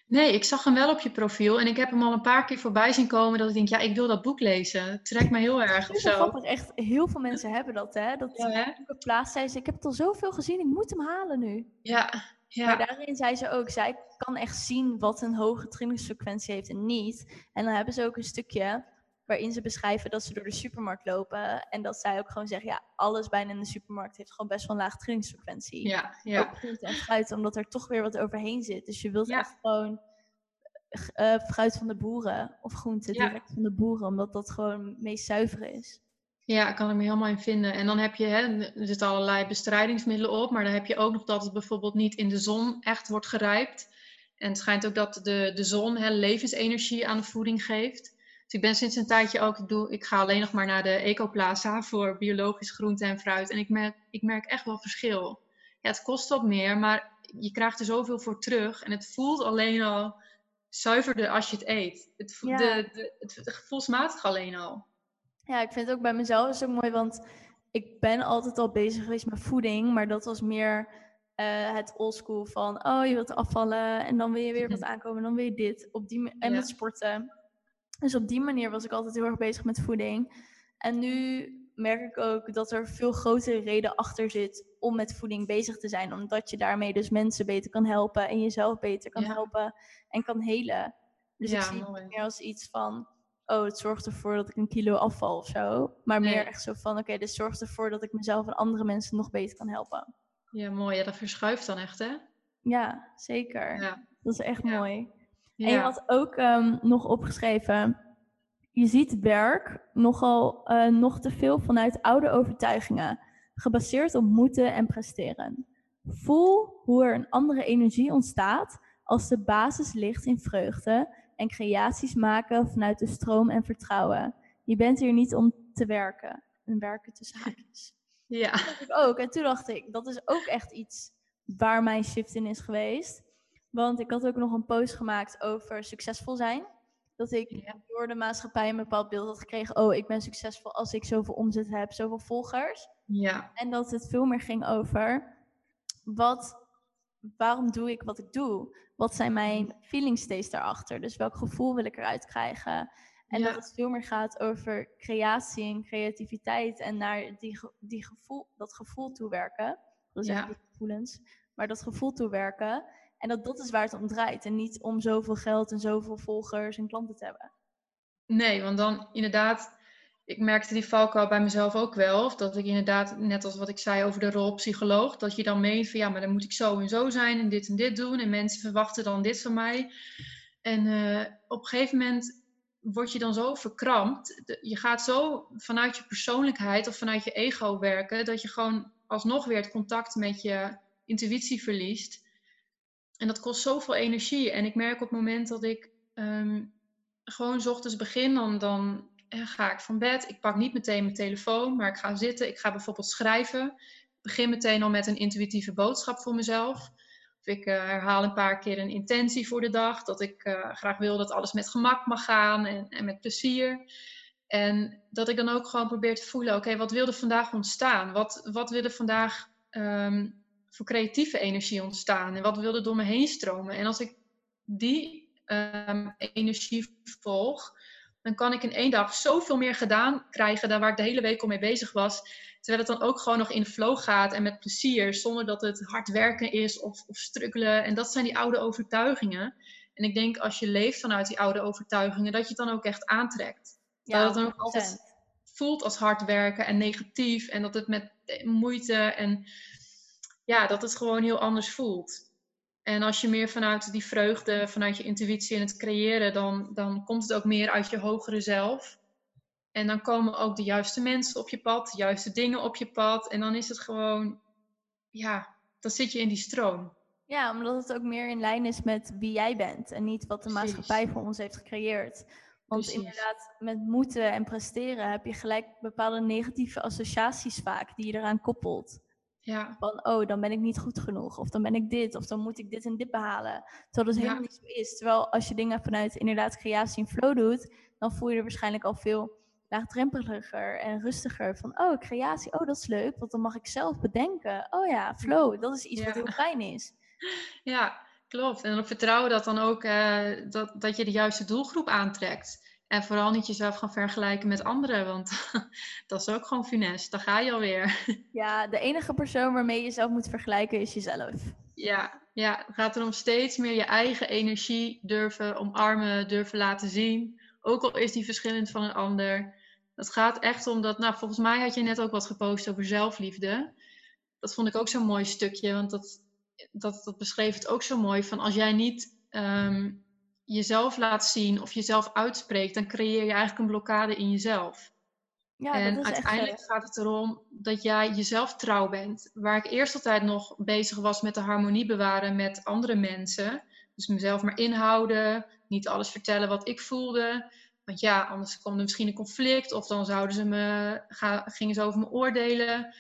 Nee, ik zag hem wel op je profiel en ik heb hem al een paar keer voorbij zien komen dat ik denk, ja, ik wil dat boek lezen. Het trekt me heel erg of zo. grappig, echt heel veel mensen hebben dat, hè? Dat Ja, hè? zei ze, ik heb het al zoveel gezien, ik moet hem halen nu. Ja, Maar ja, daarin zei ze ook, zij kan echt zien wat een hoge trillingsfrequentie heeft en niet. En dan hebben ze ook een stukje waarin ze beschrijven dat ze door de supermarkt lopen. En dat zij ook gewoon zeggen, ja, alles bijna in de supermarkt heeft gewoon best wel een laag trillingsfrequentie. ja, ja. Ook groente en fruit, omdat er toch weer wat overheen zit. Dus je wilt Ja. echt gewoon eh, fruit van de boeren of groente Ja. direct van de boeren, omdat dat gewoon het meest zuivere is. Ja, ik kan er me helemaal in vinden. En dan heb je, hè, er zitten allerlei bestrijdingsmiddelen op, maar dan heb je ook nog dat het bijvoorbeeld niet in de zon echt wordt gerijpt. En het schijnt ook dat de, de zon hè, levensenergie aan de voeding geeft. Dus ik ben sinds een tijdje ook, ik, doe, ik ga alleen nog maar naar de Ecoplaza voor biologisch groente en fruit. En ik merk, ik merk echt wel verschil. Ja, het kost wat meer, maar je krijgt er zoveel voor terug. En het voelt alleen al zuiverder als je het eet. Het, vo- Ja. de, de, het, het gevoelsmatig alleen al. Ja, ik vind het ook bij mezelf is ook mooi, want ik ben altijd al bezig geweest met voeding, maar dat was meer eh, het oldschool van, oh, je wilt afvallen en dan wil je weer wat aankomen, dan wil je dit. Op die, en Ja. met sporten. Dus op die manier was ik altijd heel erg bezig met voeding. En nu merk ik ook dat er veel grotere reden achter zit om met voeding bezig te zijn, omdat je daarmee dus mensen beter kan helpen en jezelf beter kan Ja. helpen en kan helen. Dus ik zie het meer als iets van, oh, het zorgt ervoor dat ik een kilo afval of zo. Maar Nee. meer echt zo van, oké, dit zorgt ervoor dat ik mezelf en andere mensen nog beter kan helpen. Ja, mooi. Ja, dat verschuift dan echt, hè? Ja, zeker. Ja. Dat is echt Ja. mooi. En je had ook ehm, nog opgeschreven, je ziet werk nogal eh, nog te veel vanuit oude overtuigingen, gebaseerd op moeten en presteren. Voel hoe er een andere energie ontstaat als de basis ligt in vreugde en creaties maken vanuit de stroom en vertrouwen. Je bent hier niet om te werken. En werken tussen haakjes. Ja. Dat dacht ik ook. En toen dacht ik, dat is ook echt iets waar mijn shift in is geweest. Want ik had ook nog een post gemaakt over succesvol zijn. Dat ik Ja. door de maatschappij een bepaald beeld had gekregen. Oh, ik ben succesvol als ik zoveel omzet heb, zoveel volgers. Ja. En dat het veel meer ging over wat, waarom doe ik wat ik doe? Wat zijn mijn feeling states daarachter? Dus welk gevoel wil ik eruit krijgen? En Ja. dat het veel meer gaat over creatie en creativiteit en naar die, die gevoel, dat gevoel toewerken. Dat is Ja. die gevoelens, maar dat gevoel toewerken. En dat dat is waar het om draait. En niet om zoveel geld en zoveel volgers en klanten te hebben. Nee, want dan inderdaad, ik merkte die valkuil bij mezelf ook wel. Of dat ik inderdaad, net als wat ik zei over de rol psycholoog, dat je dan meent van ja, maar dan moet ik zo en zo zijn en dit en dit doen. En mensen verwachten dan dit van mij. En eh, op een gegeven moment word je dan zo verkrampt. Je gaat zo vanuit je persoonlijkheid of vanuit je ego werken, dat je gewoon alsnog weer het contact met je intuïtie verliest. En dat kost zoveel energie. En ik merk op het moment dat ik ehm, gewoon 's ochtends begin, dan, dan ga ik van bed. Ik pak niet meteen mijn telefoon, maar ik ga zitten. Ik ga bijvoorbeeld schrijven. Ik begin meteen al met een intuïtieve boodschap voor mezelf. Of ik eh, herhaal een paar keer een intentie voor de dag. Dat ik eh, graag wil dat alles met gemak mag gaan en, en met plezier. En dat ik dan ook gewoon probeer te voelen, oké, wat wil er vandaag ontstaan? Wat, wat wil er vandaag ehm, voor creatieve energie ontstaan? En wat wil er door me heen stromen? En als ik die ehm, energie volg, dan kan ik in één dag zoveel meer gedaan krijgen dan waar ik de hele week al mee bezig was. Terwijl het dan ook gewoon nog in flow gaat en met plezier, zonder dat het hard werken is of, of struggelen. En dat zijn die oude overtuigingen. En ik denk als je leeft vanuit die oude overtuigingen, dat je het dan ook echt aantrekt. dat het dan ook 100%. altijd voelt als hard werken en negatief. En dat het met moeite en ja, dat het gewoon heel anders voelt. En als je meer vanuit die vreugde, vanuit je intuïtie en het creëren, dan, dan komt het ook meer uit je hogere zelf. En dan komen ook de juiste mensen op je pad, de juiste dingen op je pad. En dan is het gewoon, ja, dan zit je in die stroom. Ja, omdat het ook meer in lijn is met wie jij bent en niet wat de Precies. maatschappij voor ons heeft gecreëerd. Want Precies. inderdaad, met moeten en presteren heb je gelijk bepaalde negatieve associaties vaak die je eraan koppelt. Ja, Van, oh, dan ben ik niet goed genoeg. Of dan ben ik dit. Of dan moet ik dit en dit behalen. Terwijl dat Ja. helemaal niet zo is. Terwijl als je dingen vanuit inderdaad creatie en flow doet, dan voel je er waarschijnlijk al veel laagdrempeliger en rustiger. Van, oh, creatie, oh, dat is leuk. Want dan mag ik zelf bedenken. Oh ja, flow, dat is iets wat heel fijn is. ja klopt. En dan vertrouwen dat dan ook eh, dat, dat je de juiste doelgroep aantrekt. En vooral niet jezelf gaan vergelijken met anderen, want dat is ook gewoon funest. Daar ga je alweer. Ja, de enige persoon waarmee je jezelf moet vergelijken is jezelf. Ja, ja, het gaat erom steeds meer je eigen energie durven omarmen, durven laten zien. Ook al is die verschillend van een ander. Het gaat echt om dat, nou volgens mij had je net ook wat gepost over zelfliefde. Dat vond ik ook zo'n mooi stukje, want dat, dat, dat beschreef het ook zo mooi. Van als jij niet ehm, jezelf laat zien of jezelf uitspreekt, dan creëer je eigenlijk een blokkade in jezelf. Ja, en dat is uiteindelijk gaat het erom dat jij jezelf trouw bent. Waar ik eerst altijd nog bezig was met de harmonie bewaren met andere mensen. Dus mezelf maar inhouden, niet alles vertellen wat ik voelde. Want ja, anders kwam er misschien een conflict of dan zouden ze me, ga, gingen ze over me oordelen.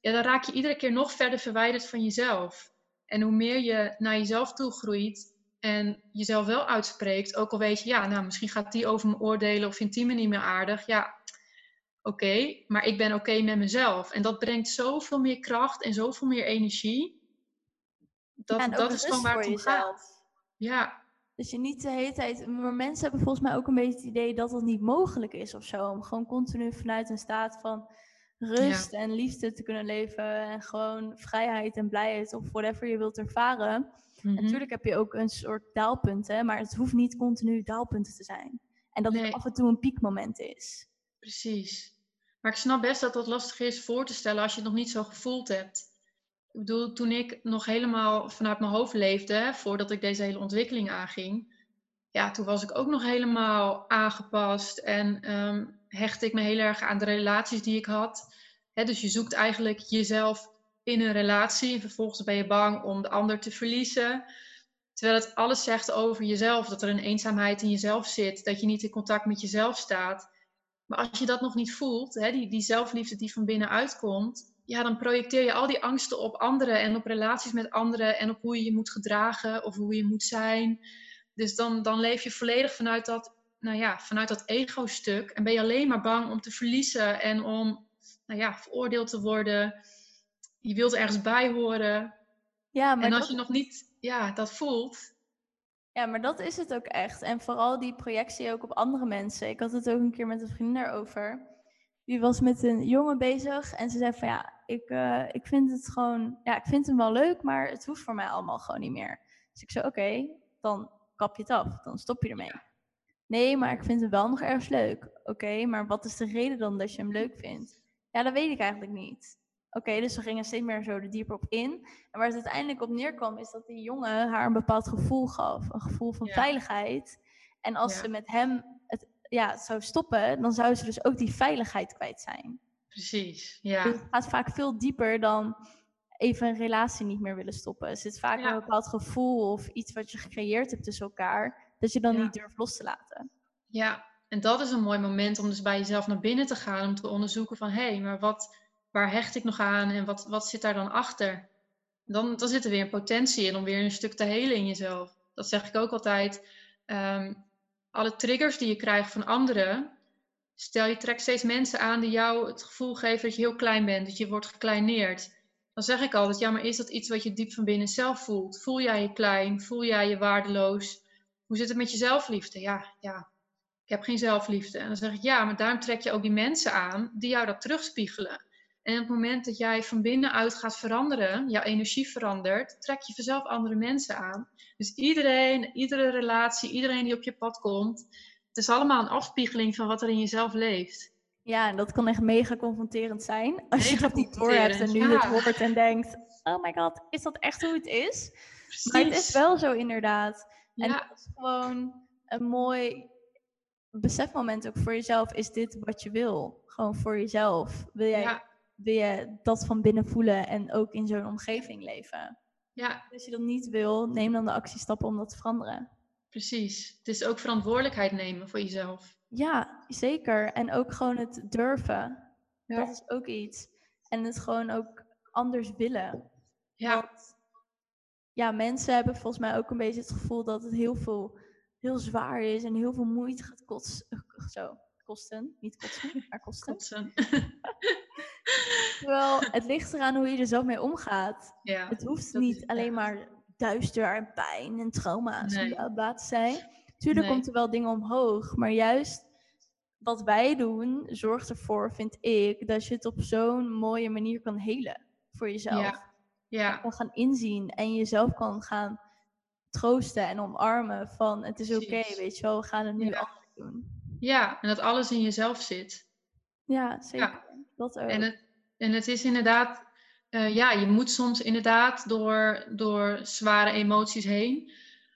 Ja, dan raak je iedere keer nog verder verwijderd van jezelf. En hoe meer je naar jezelf toe groeit en jezelf wel uitspreekt, ook al weet je, ja, nou misschien gaat die over me oordelen of vindt die me niet meer aardig. Ja, oké, maar ik ben oké met mezelf. En dat brengt zoveel meer kracht en zoveel meer energie. Dat, Ja, dat is gewoon waar het om gaat. Ja, Dat je niet de hele tijd. Maar mensen hebben volgens mij ook een beetje het idee dat dat niet mogelijk is of zo. Om gewoon continu vanuit een staat van rust en liefde te kunnen leven. En gewoon vrijheid en blijheid of whatever je wilt ervaren. Mhm. Natuurlijk heb je ook een soort daalpunten, maar het hoeft niet continu daalpunten te zijn. En dat het af en toe een piekmoment is. Precies. Maar ik snap best dat dat lastig is voor te stellen als je het nog niet zo gevoeld hebt. Ik bedoel, toen ik nog helemaal vanuit mijn hoofd leefde, voordat ik deze hele ontwikkeling aanging, ja, toen was ik ook nog helemaal aangepast en um, hechtte ik me heel erg aan de relaties die ik had. dus je zoekt eigenlijk jezelf in een relatie en vervolgens ben je bang om de ander te verliezen. Terwijl het alles zegt over jezelf, dat er een eenzaamheid in jezelf zit, dat je niet in contact met jezelf staat. Maar als je dat nog niet voelt, hè, die, die zelfliefde die van binnenuit komt, ja, dan projecteer je al die angsten op anderen en op relaties met anderen en op hoe je je moet gedragen of hoe je moet zijn. Dus dan, dan leef je volledig vanuit dat, nou ja, vanuit dat ego-stuk en ben je alleen maar bang om te verliezen en om, nou ja, veroordeeld te worden. Je wilt ergens bij horen. Ja, maar en als je nog niet ja, dat voelt, ja, maar dat is het ook echt. En vooral die projectie ook op andere mensen. Ik had het ook een keer met een vriendin daarover. Die was met een jongen bezig en ze zei van ja, ik, uh, ik vind het gewoon, ja, ik vind hem wel leuk, maar het hoeft voor mij allemaal gewoon niet meer. Dus ik zei oké, dan kap je het af, dan stop je ermee. Nee, maar ik vind hem wel nog ergens leuk. Oké, maar wat is de reden dan dat je hem leuk vindt? Ja, dat weet ik eigenlijk niet. Oké, dus we gingen steeds meer zo er dieper op in. En waar het uiteindelijk op neerkwam, is dat die jongen haar een bepaald gevoel gaf. Een gevoel van veiligheid. En als ze met hem het ja, zou stoppen, dan zou ze dus ook die veiligheid kwijt zijn. Precies, ja. Dus het gaat vaak veel dieper dan even een relatie niet meer willen stoppen. Er zit vaak een bepaald gevoel of iets wat je gecreëerd hebt tussen elkaar, dat je dan niet durft los te laten. Ja, en dat is een mooi moment om dus bij jezelf naar binnen te gaan, om te onderzoeken van hé, hey, maar wat, waar hecht ik nog aan en wat, wat zit daar dan achter? Dan, dan zit er weer een potentie in om weer een stuk te helen in jezelf. Dat zeg ik ook altijd. Ehm, alle triggers die je krijgt van anderen, stel je trekt steeds mensen aan die jou het gevoel geven dat je heel klein bent, dat je wordt gekleineerd. Dan zeg ik altijd, ja, maar is dat iets wat je diep van binnen zelf voelt? Voel jij je klein? Voel jij je waardeloos? Hoe zit het met je zelfliefde? Ja, ja, ik heb geen zelfliefde. En dan zeg ik, ja, maar daarom trek je ook die mensen aan die jou dat terugspiegelen. En op het moment dat jij van binnenuit gaat veranderen, jouw energie verandert, trek je vanzelf andere mensen aan. Dus iedereen, iedere relatie, iedereen die op je pad komt, het is allemaal een afspiegeling van wat er in jezelf leeft. Ja, en dat kan echt mega confronterend zijn. Als je dat niet door hebt en nu het hoort en denkt, oh my god, is dat echt hoe het is? Precies. Maar het is wel zo inderdaad. En dat is gewoon een mooi besefmoment ook voor jezelf. Is dit wat je wil? Gewoon voor jezelf. Wil jij ja wil je dat van binnen voelen en ook in zo'n omgeving leven. Ja. Als je dat niet wil, neem dan de actiestappen om dat te veranderen. Precies. Het is ook verantwoordelijkheid nemen voor jezelf. Ja, zeker. En ook gewoon het durven. Ja. Dat is ook iets. En het gewoon ook anders willen. Ja. Want, ja, mensen hebben volgens mij ook een beetje het gevoel dat het heel veel, heel zwaar is en heel veel moeite gaat kosten. Zo, kosten. Niet kosten, maar kosten. kosten. Wel, het ligt eraan hoe je er zelf mee omgaat. Ja, het hoeft niet alleen maar duister en pijn en trauma's nee. te zijn. Tuurlijk komt er wel dingen omhoog, maar juist wat wij doen zorgt ervoor, vind ik, dat je het op zo'n mooie manier kan helen voor jezelf. Ja. ja. Kan gaan inzien en jezelf kan gaan troosten en omarmen van het is oké, weet je wel, we gaan het nu ja. doen. Ja, en dat alles in jezelf zit. Ja, zeker. Dat ook. En het, en het is inderdaad, uh, ja, je moet soms inderdaad door, door zware emoties heen.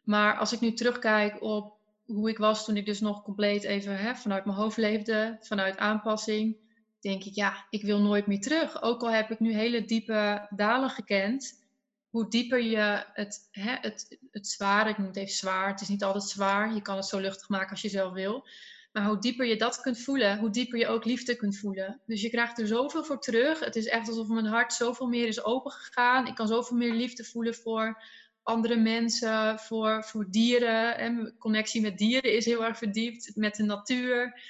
Maar als ik nu terugkijk op hoe ik was toen ik dus nog compleet even hè, vanuit mijn hoofd leefde, vanuit aanpassing, denk ik, ja, ik wil nooit meer terug. Ook al heb ik nu hele diepe dalen gekend, hoe dieper je het, hè, het, het zware, ik noem het even zwaar, het is niet altijd zwaar, je kan het zo luchtig maken als je zelf wil. Maar hoe dieper je dat kunt voelen, hoe dieper je ook liefde kunt voelen. Dus je krijgt er zoveel voor terug. Het is echt alsof mijn hart zoveel meer is opengegaan. Ik kan zoveel meer liefde voelen voor andere mensen, voor, voor dieren. En connectie met dieren is heel erg verdiept, met de natuur.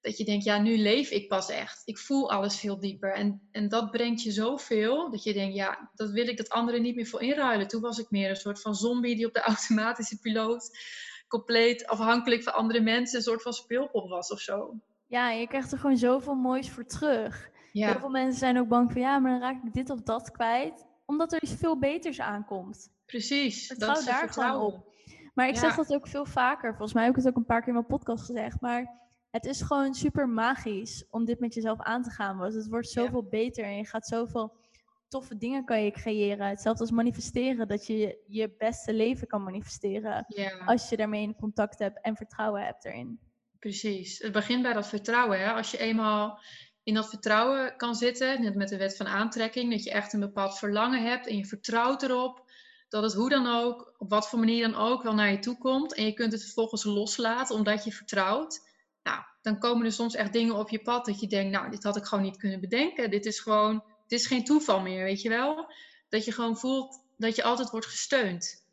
Dat je denkt, ja, nu leef ik pas echt. Ik voel alles veel dieper. En, en dat brengt je zoveel, dat je denkt, ja, dat wil ik dat anderen niet meer voor inruilen. Toen was ik meer een soort van zombie die op de automatische piloot compleet afhankelijk van andere mensen een soort van speelpop was of zo. Ja, je krijgt er gewoon zoveel moois voor terug. Ja. Heel veel mensen zijn ook bang van ja, maar dan raak ik dit of dat kwijt. Omdat er iets veel beters aankomt. Precies. Vertrouw dat daar gewoon op. Maar ik zeg dat ook veel vaker. Volgens mij heb ik het ook een paar keer in mijn podcast gezegd. Maar het is gewoon super magisch om dit met jezelf aan te gaan. Want het wordt zoveel beter en je gaat zoveel toffe dingen kan je creëren. Hetzelfde als manifesteren, dat je je beste leven kan manifesteren. Als je daarmee in contact hebt en vertrouwen hebt erin. Precies. Het begint bij dat vertrouwen. Hè? Als je eenmaal in dat vertrouwen kan zitten, net met de wet van aantrekking, dat je echt een bepaald verlangen hebt en je vertrouwt erop dat het hoe dan ook, op wat voor manier dan ook, wel naar je toe komt en je kunt het vervolgens loslaten omdat je vertrouwt. Nou, dan komen er soms echt dingen op je pad dat je denkt, nou, dit had ik gewoon niet kunnen bedenken. Dit is gewoon, dit is geen toeval meer, weet je wel? Dat je gewoon voelt dat je altijd wordt gesteund.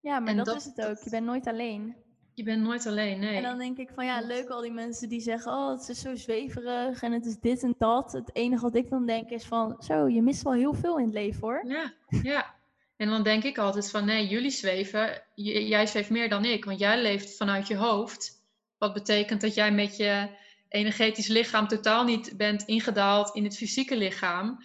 Ja, maar dat, dat, is het ook. Je bent nooit alleen. Je bent nooit alleen, nee. En dan denk ik van ja, leuk al die mensen die zeggen, oh, het is zo zweverig en het is dit en dat. Het enige wat ik dan denk is van, zo, je mist wel heel veel in het leven hoor. Ja, ja. En dan denk ik altijd van, nee, jullie zweven, jij zweeft meer dan ik, want jij leeft vanuit je hoofd. Wat betekent dat jij met je energetisch lichaam totaal niet bent ingedaald in het fysieke lichaam.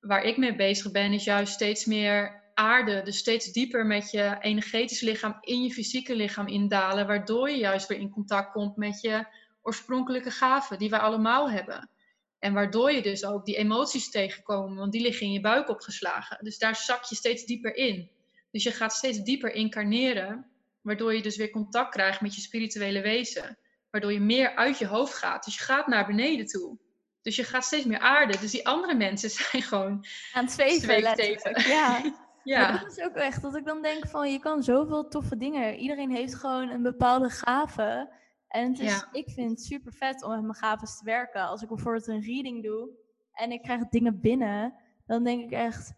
Waar ik mee bezig ben, is juist steeds meer aarde, dus steeds dieper met je energetisch lichaam in je fysieke lichaam indalen, waardoor je juist weer in contact komt met je oorspronkelijke gaven die wij allemaal hebben. En waardoor je dus ook die emoties tegenkomen, want die liggen in je buik opgeslagen. Dus daar zak je steeds dieper in. Dus je gaat steeds dieper incarneren, waardoor je dus weer contact krijgt met je spirituele wezen. Waardoor je meer uit je hoofd gaat. Dus je gaat naar beneden toe. Dus je gaat steeds meer aarde. Dus die andere mensen zijn gewoon aan het zweven. Ja. ja. Maar dat is ook echt dat ik dan denk van je kan zoveel toffe dingen. Iedereen heeft gewoon een bepaalde gave. En het is, ik vind het super vet om met mijn gaven te werken. Als ik bijvoorbeeld een reading doe en ik krijg dingen binnen, dan denk ik echt,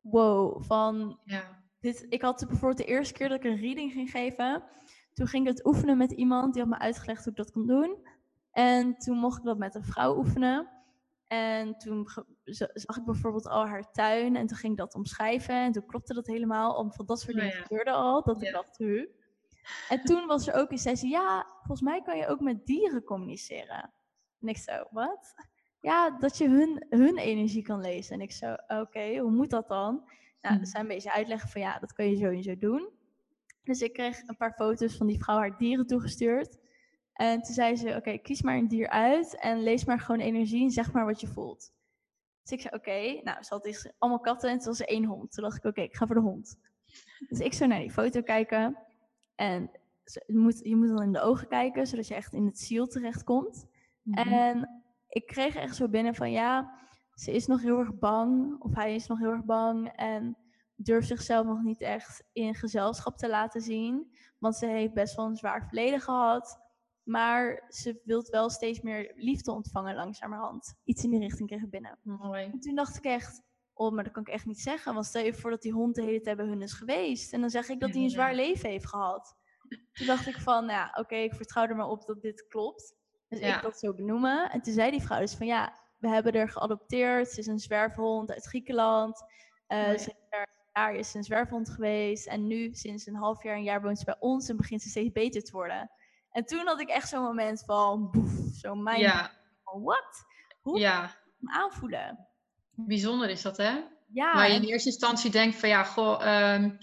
wow, van ja. dit. Ik had bijvoorbeeld de eerste keer dat ik een reading ging geven, toen ging ik het oefenen met iemand die had me uitgelegd hoe ik dat kon doen. En toen mocht ik dat met een vrouw oefenen. En toen zag ik bijvoorbeeld al haar tuin en toen ging ik dat omschrijven. En toen klopte dat helemaal, omdat dat soort oh dingen gebeurde al. Dat ik dacht. En toen was er ook eens, zei ze, ja, volgens mij kan je ook met dieren communiceren. En ik zo, wat? Ja, dat je hun, hun energie kan lezen. En ik zo, oké, hoe moet dat dan? Nou, hm. zijn een beetje uitleggen van, ja, dat kan je zo en zo doen. Dus ik kreeg een paar foto's van die vrouw haar dieren toegestuurd. En toen zei ze, oké, kies maar een dier uit en lees maar gewoon energie en zeg maar wat je voelt. Dus ik zei, oké, nou, ze had allemaal katten en het was er één hond. Toen dacht ik, oké, ik ga voor de hond. Dus ik zou naar die foto kijken en je moet, je moet dan in de ogen kijken, zodat je echt in het ziel terechtkomt. Mm En ik kreeg echt zo binnen van, ja, ze is nog heel erg bang, of hij is nog heel erg bang en durft zichzelf nog niet echt in gezelschap te laten zien. Want ze heeft best wel een zwaar verleden gehad. Maar ze wilt wel steeds meer liefde ontvangen langzamerhand. Iets in die richting kreeg ik binnen. Mooi. En toen dacht ik echt, oh, maar dat kan ik echt niet zeggen. Want stel je voor dat die hond de hele tijd bij hun is geweest. En dan zeg ik dat hij een zwaar leven heeft gehad. Toen dacht ik van, ja, oké, ik vertrouw er maar op dat dit klopt. Dus ik dat zo benoemen. En toen zei die vrouw dus van, ja, we hebben er geadopteerd. Ze is een zwerfhond uit Griekenland. Uh, Ze jaar is ze een zwerfhond geweest. En nu, sinds een half jaar, een jaar woont ze bij ons. En begint ze steeds beter te worden. En toen had ik echt zo'n moment van, boef, zo mijn, ja. wat? Hoe ja. aanvoelen? Bijzonder is dat, hè? Ja. Maar je in eerste instantie denkt van, ja, goh, um,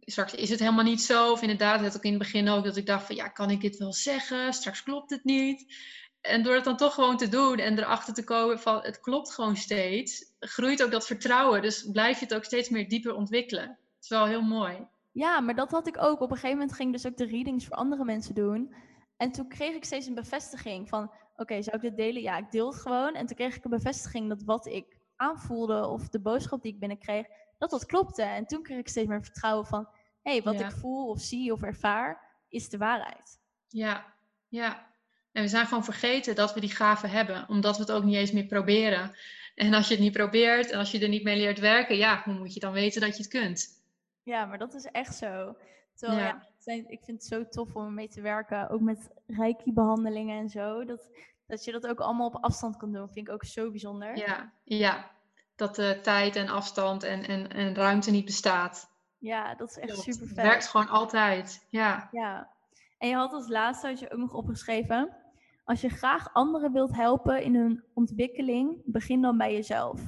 straks is het helemaal niet zo. Of inderdaad, het ook in het begin ook, dat ik dacht van, ja, kan ik dit wel zeggen? Straks klopt het niet. En door het dan toch gewoon te doen en erachter te komen van, het klopt gewoon steeds, groeit ook dat vertrouwen. Dus blijf je het ook steeds meer dieper ontwikkelen. Het is wel heel mooi. Ja, maar dat had ik ook. Op een gegeven moment ging ik dus ook de readings voor andere mensen doen. En toen kreeg ik steeds een bevestiging van, oké, zou ik dit delen? Ja, ik deel het gewoon. En toen kreeg ik een bevestiging dat wat ik aanvoelde of de boodschap die ik binnenkreeg, dat dat klopte. En toen kreeg ik steeds meer vertrouwen van, hé, hey, wat ik voel of zie of ervaar, is de waarheid. Ja, ja. En we zijn gewoon vergeten dat we die gaven hebben, omdat we het ook niet eens meer proberen. En als je het niet probeert en als je er niet mee leert werken, ja, hoe moet je dan weten dat je het kunt? Ja, maar dat is echt zo. Terwijl, ja. ja ik vind het zo tof om mee te werken, ook met reiki-behandelingen en zo. Dat, dat je dat ook allemaal op afstand kan doen, vind ik ook zo bijzonder. Ja, ja. dat de tijd en afstand en, en, en ruimte niet bestaat. Ja, dat is echt super vet. Het werkt gewoon altijd, ja. Ja. En je had als laatste had je ook nog opgeschreven... Als je graag anderen wilt helpen in hun ontwikkeling, begin dan bij jezelf.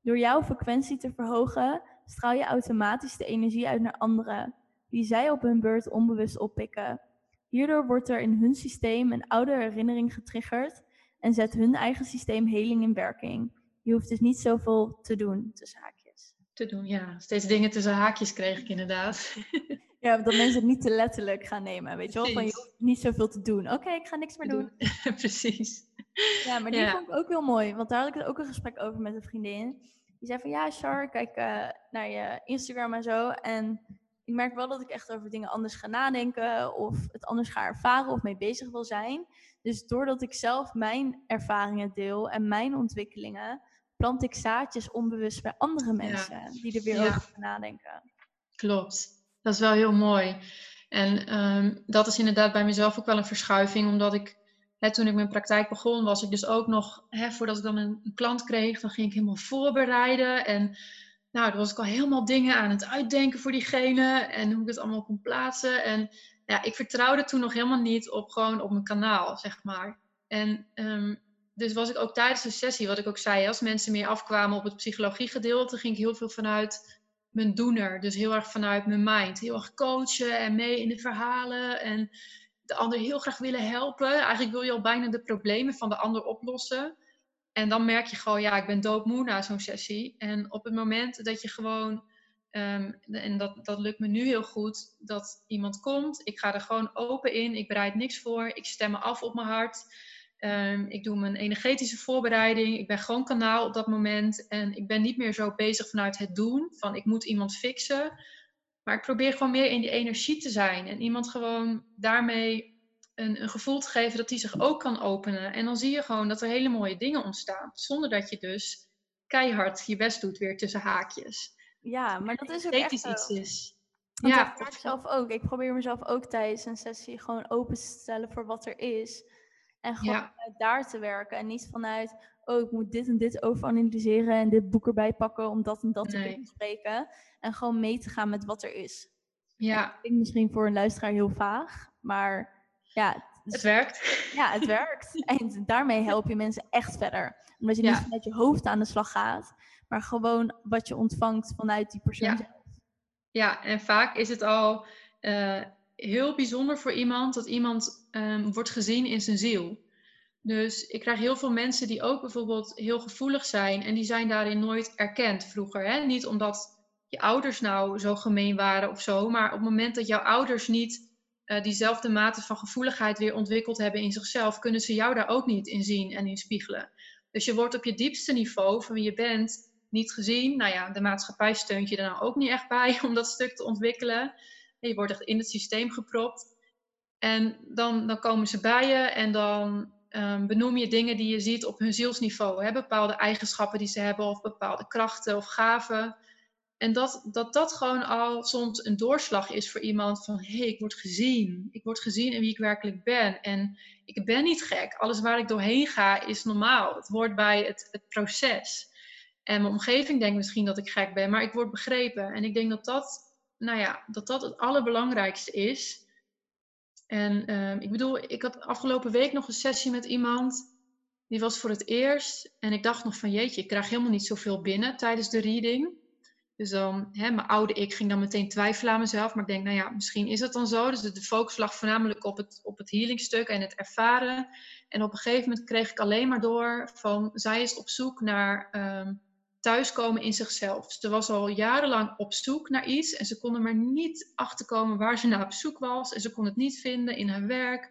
Door jouw frequentie te verhogen, straal je automatisch de energie uit naar anderen. die zij op hun beurt onbewust oppikken. Hierdoor wordt er in hun systeem een oude herinnering getriggerd en zet hun eigen systeem heling in werking. Je hoeft dus niet zoveel te doen, tussen haakjes. Te doen, ja. Steeds dingen tussen haakjes kreeg ik inderdaad. Ja, dat mensen het niet te letterlijk gaan nemen. Weet je wel? Van je hoeft niet zoveel te doen. Oké, ik ga niks meer doen. Precies. Ja, maar die vond ik ook heel mooi. Want daar had ik ook een gesprek over met een vriendin. Die zei van ja, Char, kijk uh, naar je Instagram en zo. En ik merk wel dat ik echt over dingen anders ga nadenken. Of het anders ga ervaren of mee bezig wil zijn. Dus doordat ik zelf mijn ervaringen deel en mijn ontwikkelingen, plant ik zaadjes onbewust bij andere mensen die er weer over gaan nadenken. Klopt, dat is wel heel mooi. En ehm, dat is inderdaad bij mezelf ook wel een verschuiving, omdat ik toen ik mijn praktijk begon, was ik dus ook nog, voordat ik dan een, klant kreeg, dan ging ik helemaal voorbereiden. En nou, dan was ik al helemaal dingen aan het uitdenken voor diegene en hoe ik het allemaal kon plaatsen. En ja, ik vertrouwde toen nog helemaal niet op gewoon op mijn kanaal, zeg maar. En um, dus was ik ook tijdens de sessie, wat ik ook zei, als mensen meer afkwamen op het psychologie gedeelte, ging ik heel veel vanuit mijn doener. Dus heel erg vanuit mijn mind. Heel erg coachen en mee in de verhalen. En de ander heel graag willen helpen. Eigenlijk wil je al bijna de problemen van de ander oplossen. En dan merk je gewoon, ja, ik ben doodmoe na zo'n sessie. En op het moment dat je gewoon Ehm, en dat, dat lukt me nu heel goed, dat iemand komt. Ik ga er gewoon open in. Ik bereid niks voor. Ik stem me af op mijn hart. Ehm, ik doe mijn energetische voorbereiding. Ik ben gewoon kanaal op dat moment. En ik ben niet meer zo bezig vanuit het doen. Van ik moet iemand fixen. Maar ik probeer gewoon meer in die energie te zijn. En iemand gewoon daarmee een, een gevoel te geven dat die zich ook kan openen. En dan zie je gewoon dat er hele mooie dingen ontstaan. Zonder dat je dus keihard je best doet weer tussen haakjes. Ja, maar dat is ook echt iets is. ja, ik zelf ook. Ik probeer mezelf ook tijdens een sessie gewoon open te stellen voor wat er is. En gewoon daar te werken. En niet vanuit, oh, ik moet dit en dit overanalyseren en dit boek erbij pakken om dat en dat te bespreken. En gewoon mee te gaan met wat er is. Ja. Dat klinkt misschien voor een luisteraar heel vaag, maar ja. Het, werkt. Ja, het werkt. En daarmee help je mensen echt verder. Omdat je niet vanuit je hoofd aan de slag gaat, maar gewoon wat je ontvangt vanuit die persoon ja. zelf. Ja, en vaak is het al uh, heel bijzonder voor iemand dat iemand um, wordt gezien in zijn ziel. Dus ik krijg heel veel mensen die ook bijvoorbeeld heel gevoelig zijn en die zijn daarin nooit erkend vroeger. Hè? Niet omdat je ouders nou zo gemeen waren of zo, maar op het moment dat jouw ouders niet uh, diezelfde mate van gevoeligheid weer ontwikkeld hebben in zichzelf, kunnen ze jou daar ook niet in zien en in spiegelen. Dus je wordt op je diepste niveau van wie je bent niet gezien. Nou ja, de maatschappij steunt je er nou ook niet echt bij om dat stuk te ontwikkelen. Je wordt echt in het systeem gepropt. En dan, dan komen ze bij je en dan um, benoem je dingen die je ziet op hun zielsniveau. Hè? Bepaalde eigenschappen die ze hebben of bepaalde krachten of gaven. En dat, dat dat gewoon al soms een doorslag is voor iemand van hé, hey, ik word gezien. Ik word gezien in wie ik werkelijk ben. En ik ben niet gek. Alles waar ik doorheen ga is normaal. Het hoort bij het, het proces. En mijn omgeving denkt misschien dat ik gek ben, maar ik word begrepen. En ik denk dat dat, nou ja, dat, dat het allerbelangrijkste is. En uh, ik bedoel, ik had afgelopen week nog een sessie met iemand. Die was voor het eerst. En ik dacht nog van jeetje, ik krijg helemaal niet zoveel binnen tijdens de reading. Dus dan, hè, mijn oude ik ging dan meteen twijfelen aan mezelf. Maar ik denk, nou ja, misschien is het dan zo. Dus de focus lag voornamelijk op het, op het healingstuk en het ervaren. En op een gegeven moment kreeg ik alleen maar door van, zij is op zoek naar um, thuiskomen in zichzelf. Ze was al jarenlang op zoek naar iets en ze kon er maar niet achterkomen waar ze naar op zoek was. En ze kon het niet vinden in haar werk,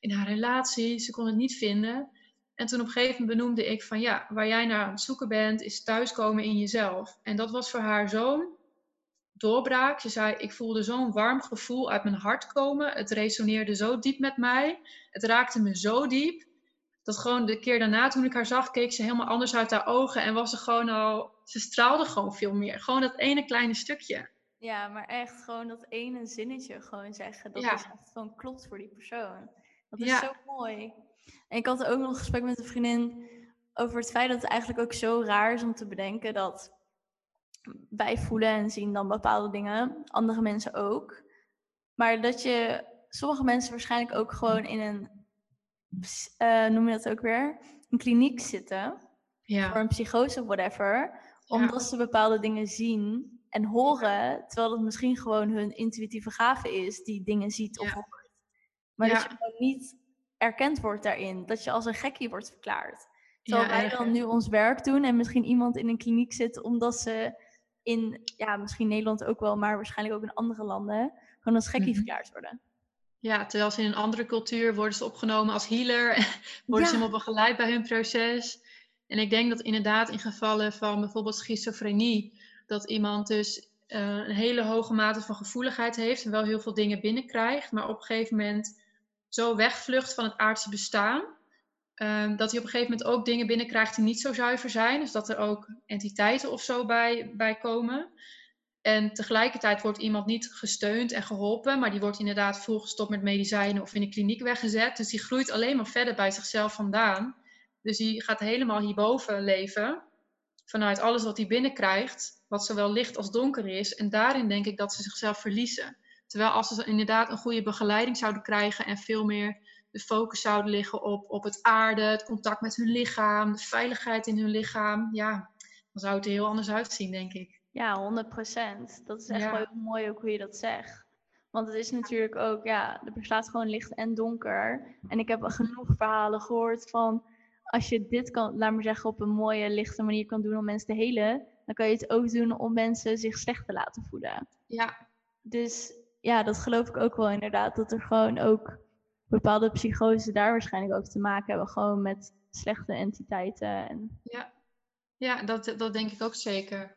in haar relatie. Ze kon het niet vinden. En toen op een gegeven moment benoemde ik van ja, waar jij naar aan het zoeken bent, is thuiskomen in jezelf. En dat was voor haar zo'n doorbraak. Ze zei, ik voelde zo'n warm gevoel uit mijn hart komen. Het resoneerde zo diep met mij. Het raakte me zo diep dat gewoon de keer daarna, toen ik haar zag, keek ze helemaal anders uit haar ogen. En was ze gewoon al, ze straalde gewoon veel meer. Gewoon dat ene kleine stukje. Ja, maar echt gewoon dat ene zinnetje gewoon zeggen. Dat is echt gewoon klopt voor die persoon. Dat is zo mooi. En ik had ook nog een gesprek met een vriendin over het feit dat het eigenlijk ook zo raar is om te bedenken dat wij voelen en zien dan bepaalde dingen, andere mensen ook. Maar dat je sommige mensen waarschijnlijk ook gewoon in een uh, noem je dat ook weer, een kliniek zitten. Ja. Voor een psychose of whatever. Omdat ze bepaalde dingen zien en horen, terwijl het misschien gewoon hun intuïtieve gave is die dingen ziet of hoort. Maar dat je gewoon niet erkend wordt daarin, dat je als een gekkie wordt verklaard. Terwijl wij dan nu ons werk doen en misschien iemand in een kliniek zit omdat ze in, ja, misschien Nederland ook wel, maar waarschijnlijk ook in andere landen, gewoon als gekkie mhm. verklaard worden. Ja, terwijl ze in een andere cultuur worden ze opgenomen als healer, worden ze helemaal begeleid bij hun proces. En ik denk dat inderdaad in gevallen van bijvoorbeeld schizofrenie, dat iemand dus uh, een hele hoge mate van gevoeligheid heeft en wel heel veel dingen binnenkrijgt, maar op een gegeven moment zo wegvlucht van het aardse bestaan, um, dat hij op een gegeven moment ook dingen binnenkrijgt die niet zo zuiver zijn. Dus dat er ook entiteiten of zo bij, bij komen. En tegelijkertijd wordt iemand niet gesteund en geholpen, maar die wordt inderdaad volgestopt met medicijnen of in een kliniek weggezet. Dus die groeit alleen maar verder bij zichzelf vandaan. Dus die gaat helemaal hierboven leven, vanuit alles wat hij binnenkrijgt, wat zowel licht als donker is. En daarin denk ik dat ze zichzelf verliezen. Terwijl als ze inderdaad een goede begeleiding zouden krijgen en veel meer de focus zouden liggen op, op het aarde, het contact met hun lichaam, de veiligheid in hun lichaam, ja, dan zou het er heel anders uitzien, denk ik. Ja, 100 procent. Dat is echt wel heel mooi ook hoe je dat zegt. Want het is natuurlijk ook, ja, er bestaat gewoon licht en donker. En ik heb genoeg verhalen gehoord van, als je dit kan, laat maar zeggen, op een mooie, lichte manier kan doen om mensen te helen, dan kan je het ook doen om mensen zich slecht te laten voelen. Ja. Dus ja, dat geloof ik ook wel inderdaad, dat er gewoon ook bepaalde psychoses daar waarschijnlijk ook te maken hebben, gewoon met slechte entiteiten. En... Ja, ja dat, dat denk ik ook zeker.